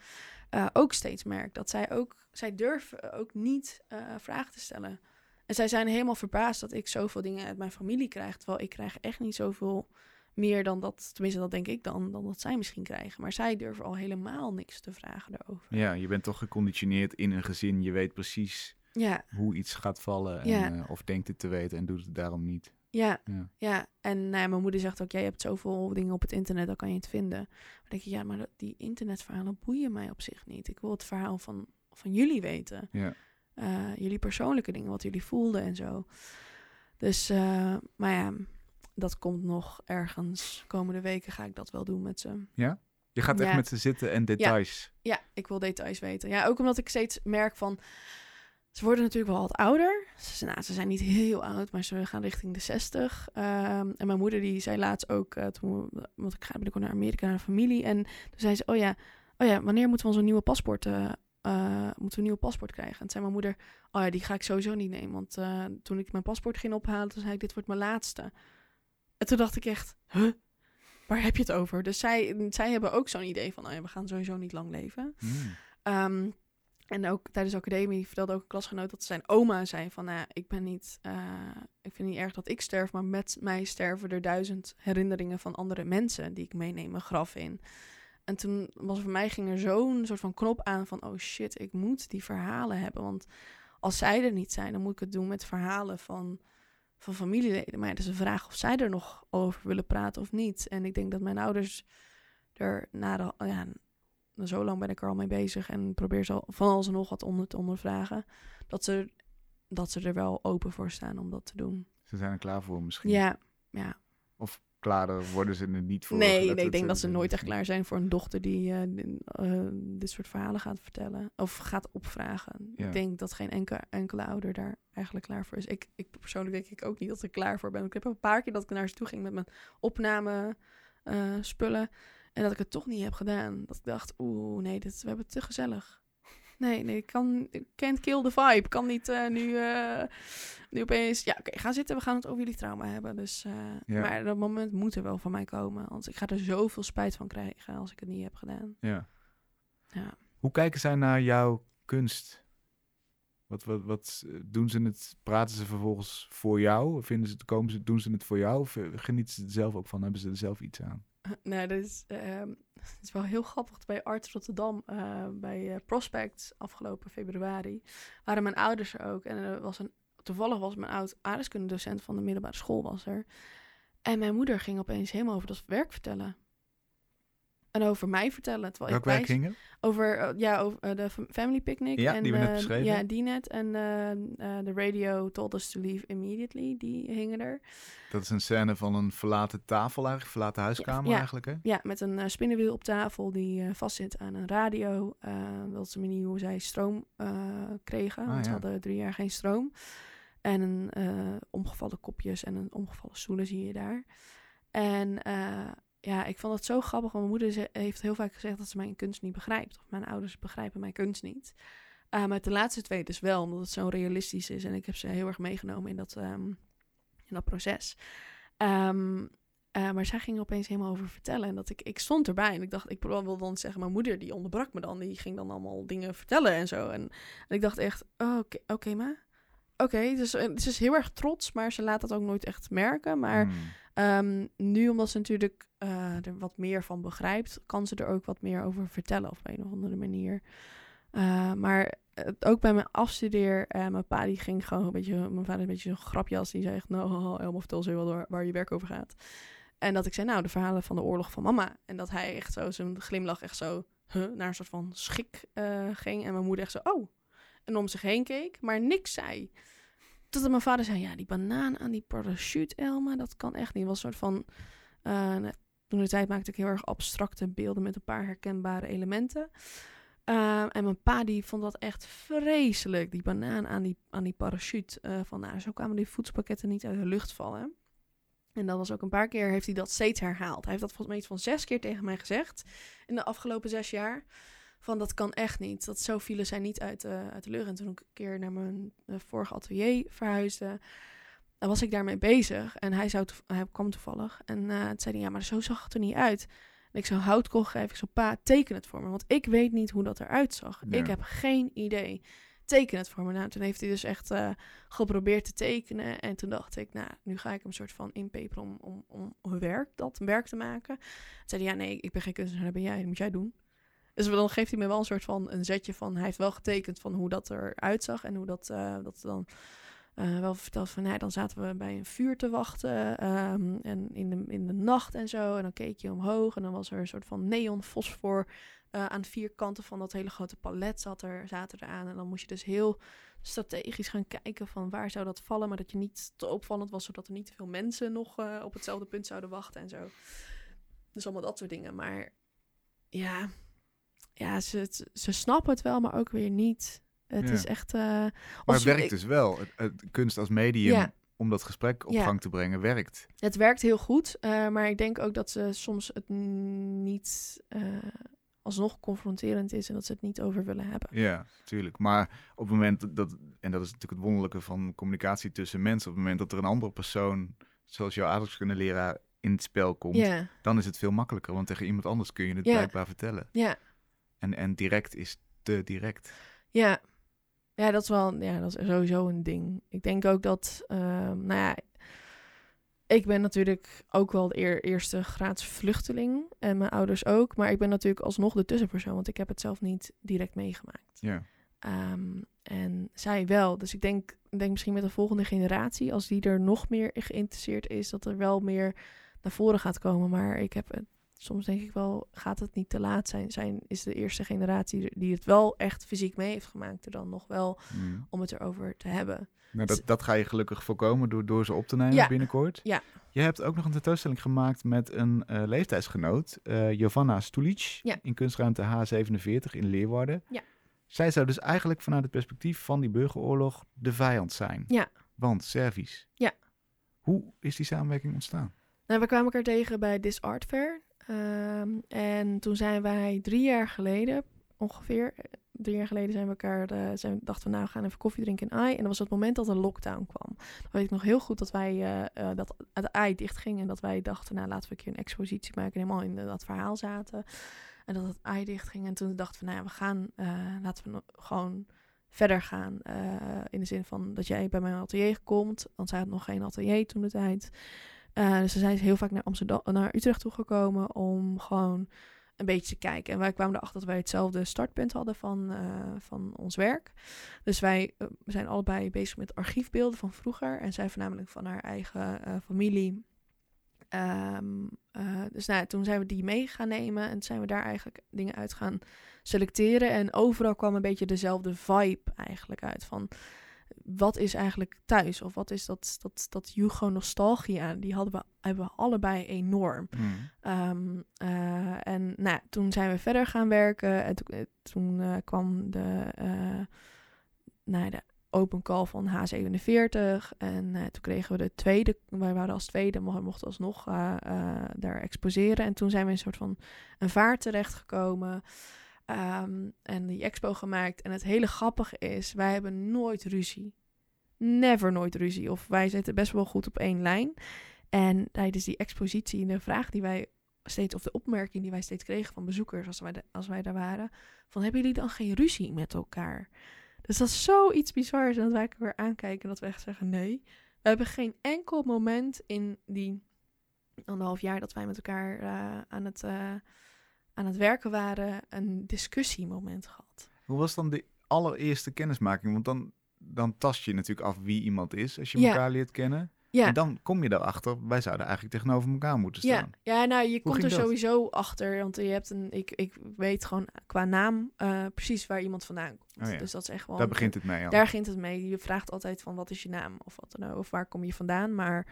C: eh, ook steeds merk. Dat zij ook, zij durven ook niet vragen te stellen. En zij zijn helemaal verbaasd dat ik zoveel dingen uit mijn familie krijg, terwijl ik krijg echt niet zoveel meer dan dat, tenminste dat denk ik dan, dan dat zij misschien krijgen. Maar zij durven al helemaal niks te vragen daarover.
B: Ja, je bent toch geconditioneerd in een gezin. Je weet precies
C: Ja,
B: hoe iets gaat vallen. En,
C: Ja.
B: of denkt het te weten en doet het daarom niet.
C: Ja,
B: Ja.
C: ja. En nou ja, mijn moeder zegt ook, jij hebt zoveel dingen op het internet, dan kan je het vinden. Maar dan denk je, ja, maar die internetverhalen boeien mij op zich niet. Ik wil het verhaal van, van jullie weten.
B: Ja.
C: Eh, jullie persoonlijke dingen, wat jullie voelden en zo. Dus, eh, maar ja, dat komt nog ergens. Komende weken ga ik dat wel doen met ze.
B: Je gaat echt
C: Ja.
B: met ze zitten en details.
C: Ja, ik wil details weten. Ja, ook omdat ik steeds merk van... Ze worden natuurlijk wel wat ouder. Ze, nou, ze zijn niet heel oud, maar ze gaan richting de 60. Ehm, en mijn moeder die zei laatst ook... eh, toen, want ik ga binnenkort naar Amerika, naar de familie. En toen zei ze, oh ja, oh ja wanneer moeten we onze nieuwe paspoort... eh, eh, moeten we een nieuw paspoort krijgen? En toen zei mijn moeder... Oh ja, die ga ik sowieso niet nemen. Want toen ik mijn paspoort ging ophalen... toen zei ik, dit wordt mijn laatste. En toen dacht ik echt... Huh? Waar heb je het over? Dus zij, zij hebben ook zo'n idee van... Oh ja, we gaan sowieso niet lang leven.
B: Hmm.
C: Ehm, en ook tijdens de academie vertelde ook een klasgenoot dat zijn oma zei van, nou, ik ben niet, eh, ik vind niet erg dat ik sterf, maar met mij sterven er duizend herinneringen van andere mensen die ik meeneem mijn graf in. En toen was voor mij ging er zo'n soort van knop aan van, oh shit, ik moet die verhalen hebben, want als zij er niet zijn, dan moet ik het doen met verhalen van, van familieleden. Maar het is een vraag of zij er nog over willen praten of niet. En ik denk dat mijn ouders er na de, zo lang ben ik er al mee bezig en probeer zo van alles en nog wat onder te ondervragen. Dat ze dat ze er wel open voor staan om dat te doen.
B: Ze zijn er klaar voor misschien.
C: Ja, ja.
B: Of klaarder worden ze er niet voor.
C: Nee, nee, ik denk
B: eh,
C: dat ze nooit echt klaar zijn voor een dochter die eh, eh, dit soort verhalen gaat vertellen. Of gaat opvragen.
B: Ja.
C: Ik denk dat geen enkele, enkele ouder daar eigenlijk klaar voor is. Ik, ik persoonlijk denk ik ook niet dat ik klaar voor ben. Ik heb een paar keer dat ik naar ze toe ging met mijn opname eh, spullen. En dat ik het toch niet heb gedaan. Dat ik dacht, oeh, nee, dit, we hebben het te gezellig. Nee, nee, ik kan ik can't kill the vibe. Kan niet eh, nu, eh, nu opeens... Ja, oké, ga zitten. We gaan het over jullie trauma hebben. Dus, eh,
B: Ja.
C: Maar dat moment moet er wel van mij komen. Want ik ga er zoveel spijt van krijgen als ik het niet heb gedaan.
B: Ja.
C: Ja.
B: Hoe kijken zij naar jouw kunst? Wat, wat, wat doen ze het? Praten ze vervolgens voor jou? Vinden ze, komen ze, doen ze het voor jou? Of genieten ze er zelf ook van? Hebben ze er zelf iets aan?
C: Nou, dat is, ehm, is wel heel grappig. Bij Art Rotterdam, eh, bij eh, Prospect, afgelopen februari, waren mijn ouders er ook. En er was een, toevallig was mijn oud aardrijkskundedocent van de middelbare school was er. En mijn moeder ging opeens helemaal over dat werk vertellen. En over mij vertellen. Terwijl
B: Welk
C: ik
B: ging het?
C: Over eh, ja, over eh, de fam- Family Picnic.
B: Ja,
C: en,
B: die we net
C: eh,
B: beschreven.
C: Ja, die net. En de radio told us to leave immediately. Die hingen er.
B: Dat is een scène van een verlaten tafel eigenlijk, verlaten huiskamer
C: Ja.
B: eigenlijk hè?
C: Ja, met een spinnenwiel op tafel die vastzit aan een radio. dat is de manier hoe zij stroom kregen.
B: Ah,
C: want ze
B: ja.
C: hadden drie jaar geen stroom. En een omgevallen kopjes en een omgevallen stoelen zie je daar. En ja, ik vond het zo grappig. Want mijn moeder heeft heel vaak gezegd dat ze mijn kunst niet begrijpt. Of mijn ouders begrijpen mijn kunst niet. Eh, maar de laatste twee dus wel, omdat het zo realistisch is. En ik heb ze heel erg meegenomen in dat, ehm, in dat proces. Ehm, eh, maar zij ging opeens helemaal over vertellen. En dat ik, ik stond erbij en ik dacht, ik wilde dan zeggen, mijn moeder die onderbrak me dan. Die ging dan allemaal dingen vertellen en zo. En, ik dacht echt, oh, oké, oké, ma. Oké, dus eh, ze is heel erg trots, maar ze laat dat ook nooit echt merken. Maar
B: Hmm.
C: Ehm, nu, omdat ze natuurlijk eh, er wat meer van begrijpt, kan ze er ook wat meer over vertellen op een of andere manier. Eh, maar eh, ook bij mijn afstudeer, mijn pa die ging gewoon een beetje, mijn vader een beetje zo'n grapjas, die zei nou, haha, Elmo, vertel ze wel door waar je werk over gaat. En dat ik zei, nou, de verhalen van de oorlog van mama. En dat hij echt zo, zijn glimlach echt zo, huh, naar een soort van schik ging. En mijn moeder echt zo, oh. En om zich heen keek, maar niks zei. Totdat mijn vader zei, ja, die banaan aan die parachute, Elma, dat kan echt niet. Het was een soort van... eh, nou, toen de tijd maakte ik heel erg abstracte beelden met een paar herkenbare elementen. Ehm, en mijn pa die vond dat echt vreselijk, die banaan aan die, aan die parachute. eh, van, nou, zo kwamen die voedselpakketten niet uit de lucht vallen. En dat was ook een paar keer, heeft hij dat steeds herhaald. Hij heeft dat volgens mij iets van zes keer tegen mij gezegd in de afgelopen zes jaar. Van dat kan echt niet. Dat zo vielen zij niet uit, de uit de lucht. En toen ik een keer naar mijn eh, vorige atelier verhuisde, dan was ik daarmee bezig. En hij, zou hij kwam toevallig. En eh toen zei hij, ja, maar zo zag het er niet uit. En ik zo houtkool geef, ik zo, pa, teken het voor me. Want ik weet niet hoe dat eruit zag.
B: Ja.
C: Ik heb geen idee. Teken het voor me. Nou, toen heeft hij dus echt geprobeerd te tekenen. En toen dacht ik, nou, nu ga ik hem soort van inpeperen om, om, om werk, dat werk te maken. Toen zei hij, ja, nee, ik ben geen kunstenaar, dat ben jij, dat moet jij doen. Dus dan geeft hij me wel een soort van een zetje van, hij heeft wel getekend van hoe dat eruit zag en hoe dat, eh, dat dan eh, wel verteld van, nou, dan zaten we bij een vuur te wachten ehm, en in de, in de nacht en zo. En dan keek je omhoog en dan was er een soort van neon fosfor eh, aan vier kanten van dat hele grote palet zat er, zaten er aan. En dan moest je dus heel strategisch gaan kijken van waar zou dat vallen, maar dat je niet te opvallend was, zodat er niet te veel mensen nog op hetzelfde punt zouden wachten en zo. Dus allemaal dat soort dingen. Maar ja, ja ze, ze, snappen het wel, maar ook weer niet. Het
B: Ja.
C: is echt... eh,
B: Maar het werkt dus wel. Het, het- kunst als medium
C: Ja.
B: om dat gesprek op
C: Ja.
B: gang te brengen, werkt.
C: Het werkt heel goed, eh, maar ik denk ook dat ze soms het niet eh, alsnog confronterend is en dat ze het niet over willen hebben.
B: Ja, tuurlijk. Maar op het moment dat- en dat is natuurlijk het wonderlijke van communicatie tussen mensen, op het moment dat er een andere persoon, zoals jouw aardrijkskundeleraar, in het spel komt, dan is het veel makkelijker. Want tegen iemand anders kun je het blijkbaar vertellen.
C: ja,
B: En, en direct is te direct.
C: ja. Ja, dat is wel, ja, dat is sowieso een ding. Ik denk ook dat, ehm, nou ja, ik ben natuurlijk ook wel de eer- eerste graads vluchteling en mijn ouders ook, maar ik ben natuurlijk alsnog de tussenpersoon, want ik heb het zelf niet direct meegemaakt.
B: Ja.
C: Ehm, en zij wel. Dus ik denk, denk misschien met de volgende generatie, als die er nog meer in geïnteresseerd is, dat er wel meer naar voren gaat komen. Maar ik heb het soms denk ik wel, gaat het niet te laat zijn? Zijn is de eerste generatie die het wel echt fysiek mee heeft gemaakt, er dan nog wel
B: Mm.
C: om het erover te hebben.
B: Nou, dat, dat ga je gelukkig voorkomen door, door ze op te nemen
C: Ja.
B: binnenkort.
C: Ja.
B: Je hebt ook nog een tentoonstelling gemaakt met een eh, leeftijdsgenoot, eh Giovanna Stulic,
C: Ja.
B: in kunstruimte H47 in Leeuwarden.
C: Ja.
B: Zij zou dus eigenlijk vanuit het perspectief van die burgeroorlog de vijand zijn.
C: Ja.
B: Want Servisch.
C: Ja.
B: Hoe is die samenwerking ontstaan?
C: Nou, we kwamen elkaar tegen bij This Art Fair. Ehm, en toen zijn wij drie jaar geleden, ongeveer, drie jaar geleden zijn we elkaar, eh, zijn, dachten we nou, we gaan even koffie drinken in AI. En dat was het moment dat de lockdown kwam. Dan weet ik nog heel goed dat wij, eh, eh, dat het AI dicht ging en dat wij dachten, nou laten we een keer een expositie maken. En helemaal in dat verhaal zaten. En dat het AI dicht ging. En toen dachten we, nou ja, we gaan, laten we gewoon verder gaan. in de zin van dat jij bij mijn atelier komt. Want zij had nog geen atelier toen de tijd. Eh, dus ze zijn heel vaak naar Amsterdam, naar Utrecht toegekomen om gewoon een beetje te kijken. En wij kwamen erachter dat wij hetzelfde startpunt hadden van, eh, van ons werk. Dus wij eh, zijn allebei bezig met archiefbeelden van vroeger. En zij voornamelijk van haar eigen familie. Ehm, eh, dus nou, toen zijn we die mee gaan nemen en zijn we daar eigenlijk dingen uit gaan selecteren. En overal kwam een beetje dezelfde vibe eigenlijk uit van wat is eigenlijk thuis? Of wat is dat, dat, dat Jugo-nostalgia? Die hadden we, hebben we allebei enorm.
B: Mm.
C: Ehm, eh, en nou, toen zijn we verder gaan werken. En toen, eh, toen eh, kwam de, nou, de open call van H47. En toen kregen we de tweede. Wij waren als tweede, mo- mochten alsnog daar exposeren. En toen zijn we een soort van een vaart terechtgekomen. Ehm, en die expo gemaakt. En het hele grappige is, wij hebben nooit ruzie. Never nooit ruzie. Of wij zitten best wel goed op één lijn. En tijdens die expositie, de vraag die wij steeds, of de opmerking die wij steeds kregen van bezoekers als wij, als wij daar waren, van hebben jullie dan geen ruzie met elkaar? Dus dat is zoiets bizars. En dat wij weer aankijken en dat we echt zeggen, nee. We hebben geen enkel moment in die anderhalf jaar dat wij met elkaar eh, aan, het, eh, aan het werken waren, een discussiemoment gehad.
B: Hoe was dan de allereerste kennismaking? Want dan, dan tast je natuurlijk af wie iemand is als je
C: Ja.
B: elkaar leert kennen.
C: Ja.
B: En dan kom je erachter, wij zouden eigenlijk tegenover elkaar moeten
C: Ja,
B: staan.
C: ja nou, je komt er
B: dat?
C: sowieso achter. Want je hebt een, ik, ik weet gewoon qua naam eh, precies waar iemand vandaan komt.
B: Oh ja.
C: Dus dat is echt wel.
B: Daar begint het mee al.
C: Daar begint het mee. Je vraagt altijd van wat is je naam of wat dan ook. Of waar kom je vandaan. Maar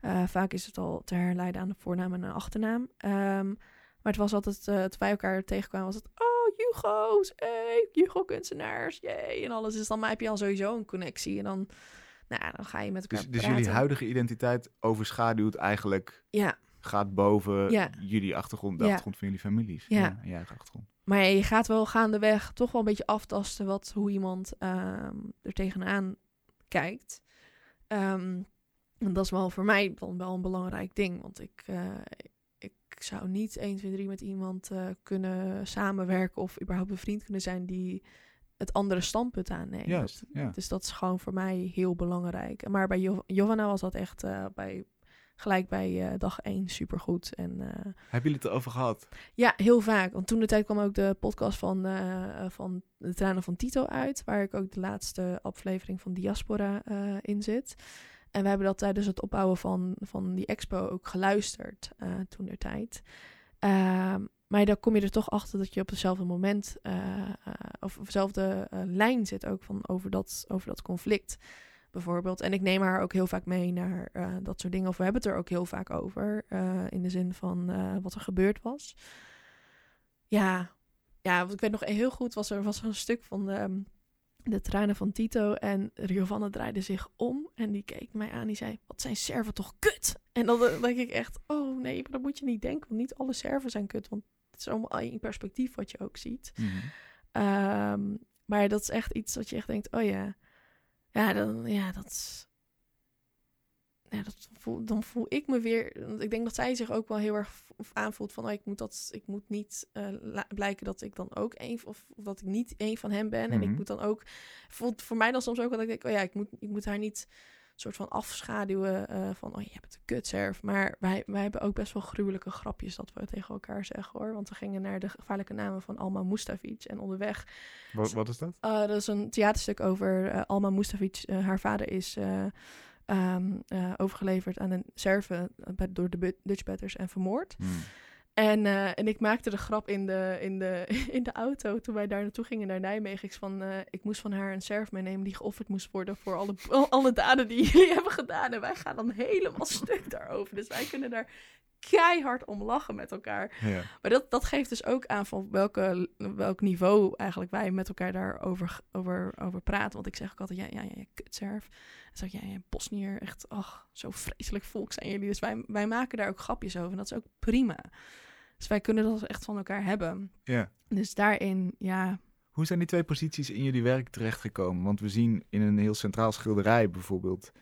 C: eh, vaak is het al te herleiden aan de voornaam en een achternaam. Ehm, maar het was altijd, eh toen wij elkaar tegenkwamen, was het... Oh, Hugo's, hey, Hugo-kunstenaars, jee, en alles. Dus dan heb je al sowieso een connectie. En dan, nou, dan ga je met elkaar
B: Dus, dus jullie huidige identiteit overschaduwt eigenlijk,
C: Ja,
B: gaat boven
C: Ja.
B: jullie achtergrond, de
C: Ja.
B: achtergrond van jullie families.
C: Ja.
B: je eigen achtergrond.
C: Maar ja, je gaat wel gaandeweg toch wel een beetje aftasten wat, hoe iemand ehm, er tegenaan kijkt. Ehm, en dat is wel voor mij dan wel een belangrijk ding. Want ik, eh, ik zou niet 1, 2, 3 met iemand eh, kunnen samenwerken of überhaupt een vriend kunnen zijn die het andere standpunt aanneemt.
B: Juist, ja.
C: Dus dat is gewoon voor mij heel belangrijk. Maar bij Jo- Giovanna was dat echt eh, bij, gelijk bij eh, dag 1 supergoed. En eh,
B: Hebben jullie het erover gehad?
C: ja, heel vaak. Want toen de tijd kwam ook de podcast van, van de tranen van Tito uit. Waar ik ook de laatste aflevering van Diaspora in zit. En we hebben dat tijdens het opbouwen van, van die expo ook geluisterd eh, toen der tijd. Ehm, maar dan kom je er toch achter dat je op hetzelfde moment eh, eh, of op dezelfde lijn zit ook van over dat, over dat conflict. Bijvoorbeeld. En ik neem haar ook heel vaak mee naar dat soort dingen. Of we hebben het er ook heel vaak over. in de zin van wat er gebeurd was. Ja, ja, want ik weet nog heel goed, was er was een stuk van de, de tranen van Tito. En Giovanna draaide zich om en die keek mij aan. Die zei, wat zijn Serven toch kut? En dan eh, denk ik echt, oh nee, maar dat moet je niet denken. Want niet alle Serven zijn kut. Want het is allemaal in perspectief wat je ook ziet.
B: Mhm.
C: Ehm, maar dat is echt iets dat je echt denkt, oh ja. Ja, dan, ja dat is... Ja, dat voel, dan voel ik me weer... want Ik denk dat zij zich ook wel heel erg aanvoelt van... Oh, ik moet, dat, ik moet niet eh, blijken dat ik dan ook een... Of, of dat ik niet een van hem ben. En
B: Mhm.
C: ik moet dan ook... Voelt voor mij dan soms ook wel dat ik denk... Oh ja, ik moet, ik moet haar niet soort van afschaduwen eh, van... Oh, je hebt een kutserf. Maar wij, wij hebben ook best wel gruwelijke grapjes dat we tegen elkaar zeggen hoor. Want we gingen naar de gevaarlijke namen van Alma Mustafic. En onderweg
B: Wat, wat is dat?
C: uh, dat is een theaterstuk over Alma Mustafic. Haar vader is eh, ehm, eh, overgeleverd aan een Serven eh, door de Dutch Batters en vermoord.
B: Hmm.
C: En, eh, en ik maakte de grap in de, in, de, in de auto toen wij daar naartoe gingen naar Nijmegen. Ik, van, ik moest van haar een serf meenemen die geofferd moest worden voor alle, alle daden die jullie hebben gedaan. En wij gaan dan helemaal stuk daarover. Dus wij kunnen daar keihard om lachen met elkaar.
B: Ja.
C: Maar dat, dat geeft dus ook aan van welke, welk niveau eigenlijk wij met elkaar daarover over, over praten. Want ik zeg ook altijd, ja, ja, ja, kutserf. En zeg ik, ja, ja, Bosniër, echt, ach, zo vreselijk volk zijn jullie. Dus wij, wij maken daar ook grapjes over en dat is ook prima. Dus wij kunnen dat echt van elkaar hebben.
B: ja.
C: Dus daarin, ja,
B: Hoe zijn die twee posities in jullie werk terechtgekomen? Want we zien in een heel centraal schilderij bijvoorbeeld...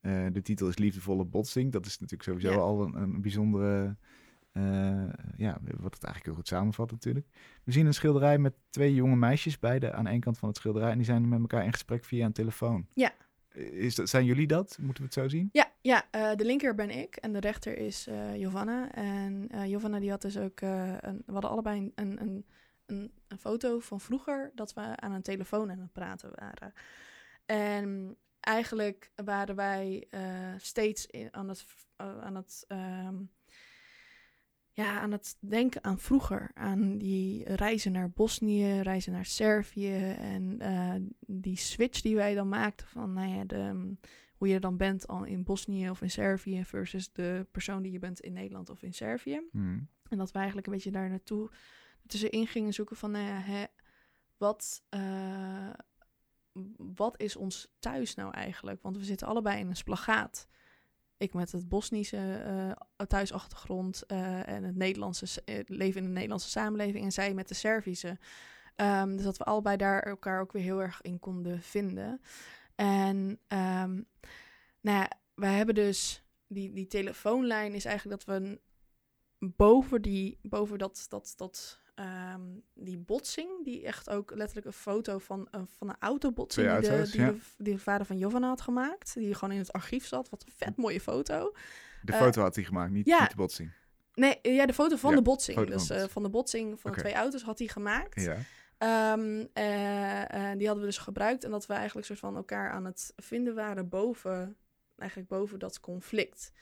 B: eh, de titel is Liefdevolle Botsing. Dat is natuurlijk sowieso
C: Ja.
B: al een, een bijzondere... eh, ja, wat het eigenlijk heel goed samenvat natuurlijk. We zien een schilderij met twee jonge meisjes, beide aan één kant van het schilderij. En die zijn met elkaar in gesprek via een telefoon.
C: Ja.
B: Is dat, zijn jullie dat? Moeten we het zo zien?
C: Ja, ja eh, de linker ben ik en de rechter is eh Giovanna. En eh Giovanna die had dus ook, eh, een, we hadden allebei een, een, een, een, een foto van vroeger dat we aan een telefoon aan het praten waren. En eigenlijk waren wij eh, steeds in, aan het, eh, aan het ehm, ja, aan het denken aan vroeger. Aan die reizen naar Bosnië, reizen naar Servië. En eh, die switch die wij dan maakten van, nou ja, de, hoe je dan bent al in Bosnië of in Servië versus de persoon die je bent in Nederland of in Servië.
B: Hmm.
C: En dat we eigenlijk een beetje daar naartoe tussenin gingen zoeken van, nou ja, hè, wat, wat is ons thuis nou eigenlijk? Want we zitten allebei in een splagaat. Ik met het Bosnische eh, thuisachtergrond eh, en het Nederlandse eh, leven in de Nederlandse samenleving en zij met de Servische. Ehm, dus dat we allebei daar elkaar ook weer heel erg in konden vinden. En ehm, nou ja, wij hebben dus die, die telefoonlijn is eigenlijk dat we boven die boven dat dat dat ehm, die botsing die echt ook letterlijk een foto van een van een autobotsing die, de, die,
B: ja.
C: de, die de vader van Giovanna had gemaakt die gewoon in het archief zat wat een vet mooie foto
B: De
C: Eh,
B: foto had hij gemaakt, niet,
C: ja.
B: niet de botsing.
C: nee ja de foto van
B: Ja,
C: de botsing
B: van
C: dus eh, van de botsing van de twee auto's had hij gemaakt
B: Ja.
C: Ehm, eh, eh, die hadden we dus gebruikt. En dat we eigenlijk soort van elkaar aan het vinden waren boven, eigenlijk boven dat conflict.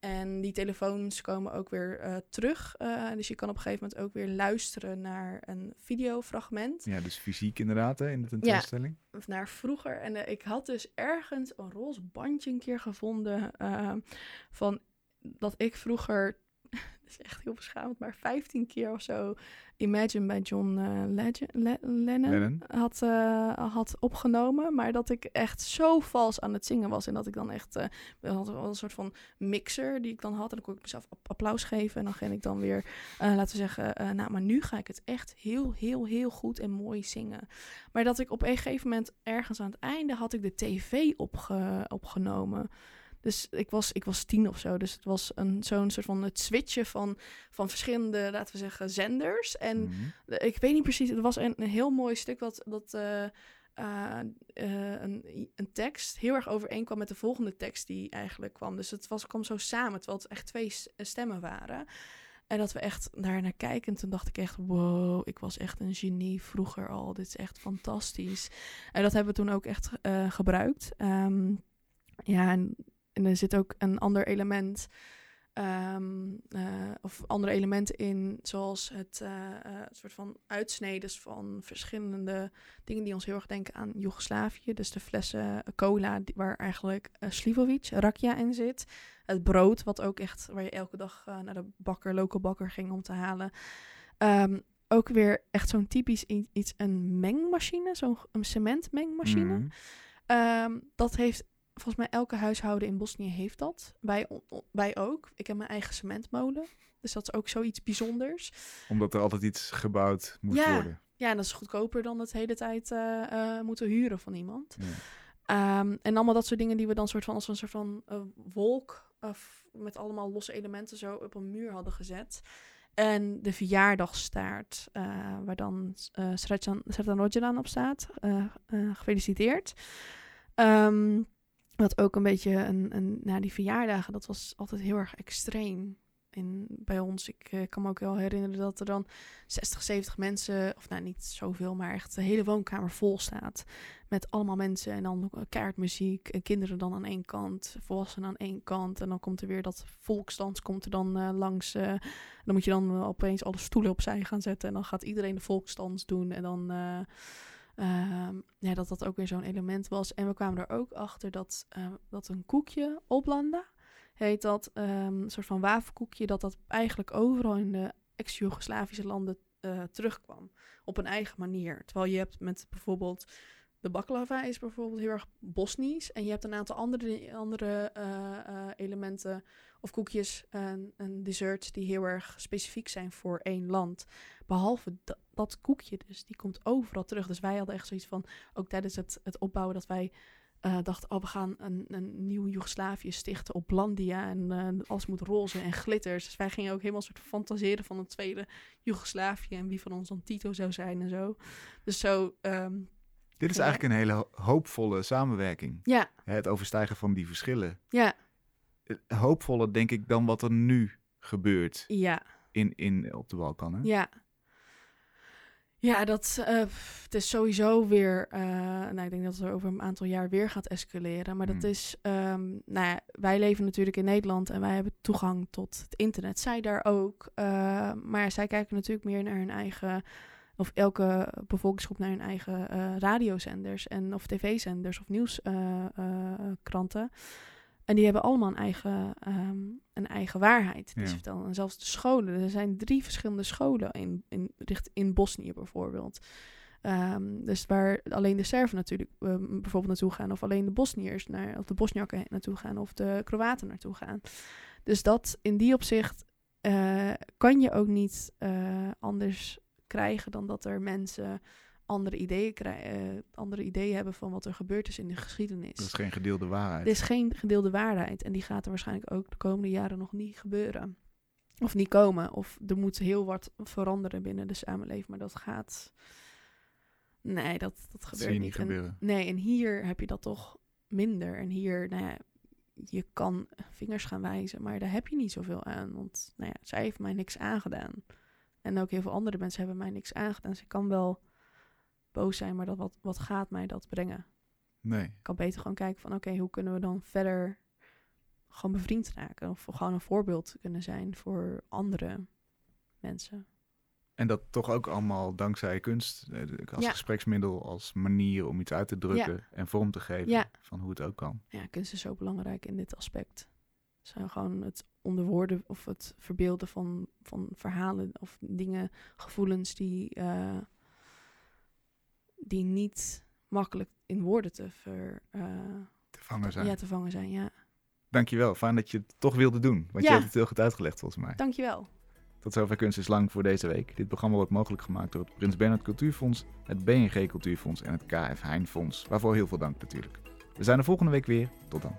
C: En die telefoons komen ook weer eh, terug. eh, dus je kan op een gegeven moment ook weer luisteren naar een videofragment.
B: ja, dus fysiek inderdaad hè, in de tentoonstelling.
C: Of naar vroeger. En eh, ik had dus ergens een roze bandje een keer gevonden. van dat ik vroeger. Is echt heel beschamend, maar 15 keer of zo. Imagine bij John eh, Legend, Le- Lennon,
B: Lennon.
C: Had, eh, had opgenomen. Maar dat ik echt zo vals aan het zingen was. En dat ik dan echt. wel een soort van mixer die ik dan had. En dan kon ik mezelf app- applaus geven. En dan ging ik dan weer, laten we zeggen. nou, maar nu ga ik het echt heel, heel, heel goed en mooi zingen. Maar dat ik op een gegeven moment ergens aan het einde had ik de tv opge opgenomen. Dus ik was, ik was tien of zo. Dus het was een, zo'n soort van het switchen van, van verschillende, laten we zeggen, zenders. En
B: Mhm.
C: ik weet niet precies, het was een, een heel mooi stuk dat, dat eh, eh, eh, een, een tekst heel erg overeenkwam met de volgende tekst die eigenlijk kwam. Dus het was, kwam zo samen, terwijl het echt twee stemmen waren. En dat we echt daar naar kijken. En toen dacht ik echt, wow, ik was echt een genie vroeger al. Dit is echt fantastisch. En dat hebben we toen ook echt gebruikt. Ehm, ja, en, en er zit ook een ander element... ehm, eh, of andere elementen in, zoals het eh, eh, soort van uitsneden van verschillende dingen die ons heel erg denken aan Joegoslavië. Dus de flessen cola, die, waar eigenlijk Slivovic, rakja in zit. Het brood, wat ook echt, waar je elke dag naar de bakker, local bakker ging om te halen. Um, ook weer echt zo'n typisch iets, een mengmachine, zo'n cementmengmachine.
B: Mhm.
C: Um, dat heeft volgens mij elke huishouden in Bosnië heeft dat. Wij, wij ook. Ik heb mijn eigen cementmolen. Dus dat is ook zoiets bijzonders.
B: Omdat er altijd iets gebouwd moet
C: ja.
B: worden.
C: Ja, en dat is goedkoper dan het hele tijd uh, uh, moeten huren van iemand. Ja. Um, en allemaal dat soort dingen die we dan soort van als een soort van uh, wolk met allemaal losse elementen zo op een muur hadden gezet. En de verjaardagstaart, waar dan uh, Sretan op staat. Gefeliciteerd. Um, wat ook een beetje een, een. Nou, die verjaardagen, dat was altijd heel erg extreem. in, bij ons. Ik eh, kan me ook wel herinneren dat er dan 60, 70 mensen, of nou niet zoveel, maar echt de hele woonkamer vol staat. Met allemaal mensen en dan kaartmuziek en kinderen dan aan één kant, volwassenen aan één kant. En dan komt er weer dat volksdans komt er dan eh, langs. eh, dan moet je dan opeens alle stoelen opzij gaan zetten en dan gaat iedereen de volksdans doen. En dan... eh, Ehm, ja, dat dat ook weer zo'n element was. En we kwamen er ook achter dat, eh, dat een koekje, oblanda, heet dat, ehm, een soort van wafelkoekje, dat dat eigenlijk overal in de ex-Jugoslavische landen eh, terugkwam. Op een eigen manier. Terwijl je hebt met bijvoorbeeld de baklava is bijvoorbeeld heel erg Bosnisch. En je hebt een aantal andere, andere eh, eh, elementen of koekjes en, en desserts die heel erg specifiek zijn voor één land. Behalve dat, dat koekje dus, die komt overal terug. Dus wij hadden echt zoiets van, ook tijdens het, het opbouwen, dat wij eh, dachten, oh, we gaan een, een nieuw Joegoslavië stichten op Blandia. En eh, alles moet roze en glitters. Dus wij gingen ook helemaal soort fantaseren van een tweede Joegoslavië. En wie van ons dan Tito zou zijn en zo. Dus zo, ehm,
B: Dit is
C: Ja.
B: eigenlijk een hele ho- hoopvolle samenwerking.
C: ja,
B: Het overstijgen van die verschillen.
C: ja,
B: Eh, Hoopvoller, denk ik, dan wat er nu gebeurt
C: ja.
B: in, in, op de Balkan. Hè?
C: Ja. Ja, dat, eh, het is sowieso weer, eh, nou ik denk dat het over een aantal jaar weer gaat escaleren. Maar dat
B: Hmm.
C: is, ehm, nou ja, wij leven natuurlijk in Nederland en wij hebben toegang tot het internet. Zij daar ook. eh, maar zij kijken natuurlijk meer naar hun eigen, of elke bevolkingsgroep naar hun eigen radiozenders en of tv-zenders of nieuwskranten. En die hebben allemaal een eigen, ehm, een eigen waarheid die
B: Ja.
C: ze vertellen. En zelfs de scholen. Er zijn drie verschillende scholen in, in, richt, in Bosnië bijvoorbeeld. Ehm, dus waar alleen de Serven natuurlijk ehm, bijvoorbeeld naartoe gaan. Of alleen de Bosniërs, naar, of de Bosniakken naartoe gaan. Of de Kroaten naartoe gaan. Dus dat in die opzicht eh, kan je ook niet eh, anders krijgen dan dat er mensen andere ideeën, krij- eh, andere ideeën hebben van wat er gebeurd is in de geschiedenis.
B: Dat is geen gedeelde waarheid.
C: Er is geen gedeelde waarheid en die gaat er waarschijnlijk ook de komende jaren nog niet gebeuren. Of niet komen. Of er moet heel wat veranderen binnen de samenleving. Maar dat gaat. Nee, dat, dat gebeurt
B: niet
C: En-
B: gebeuren.
C: nee, en hier heb je dat toch minder. En hier, nou ja, je kan vingers gaan wijzen, maar daar heb je niet zoveel aan. Want nou ja, zij heeft mij niks aangedaan. En ook heel veel andere mensen hebben mij niks aangedaan. Ze kan wel boos zijn, maar dat, wat, wat gaat mij dat brengen?
B: Nee.
C: Ik kan beter gewoon kijken van oké, hoe kunnen we dan verder gewoon bevriend raken? Of gewoon een voorbeeld kunnen zijn voor andere mensen.
B: En dat toch ook allemaal dankzij kunst, eh, als
C: Ja.
B: gespreksmiddel, als manier om iets uit te drukken en vorm te geven
C: Ja.
B: van hoe het ook kan.
C: Ja, kunst is zo belangrijk in dit aspect. Zo gewoon het onderwoorden of het verbeelden van, van verhalen of dingen, gevoelens die, eh, die niet makkelijk in woorden te, ver, eh,
B: Te vangen zijn.
C: ja, te vangen zijn. Ja,
B: Dankjewel, fijn dat je het toch wilde doen. Want
C: Ja.
B: je hebt het heel goed uitgelegd volgens mij.
C: dankjewel.
B: Tot zover Kunst is Lang voor deze week. Dit programma wordt mogelijk gemaakt door het Prins Bernhard Cultuurfonds, het BNG Cultuurfonds en het KF Heijn Fonds. Waarvoor heel veel dank natuurlijk. We zijn er volgende week weer. Tot dan.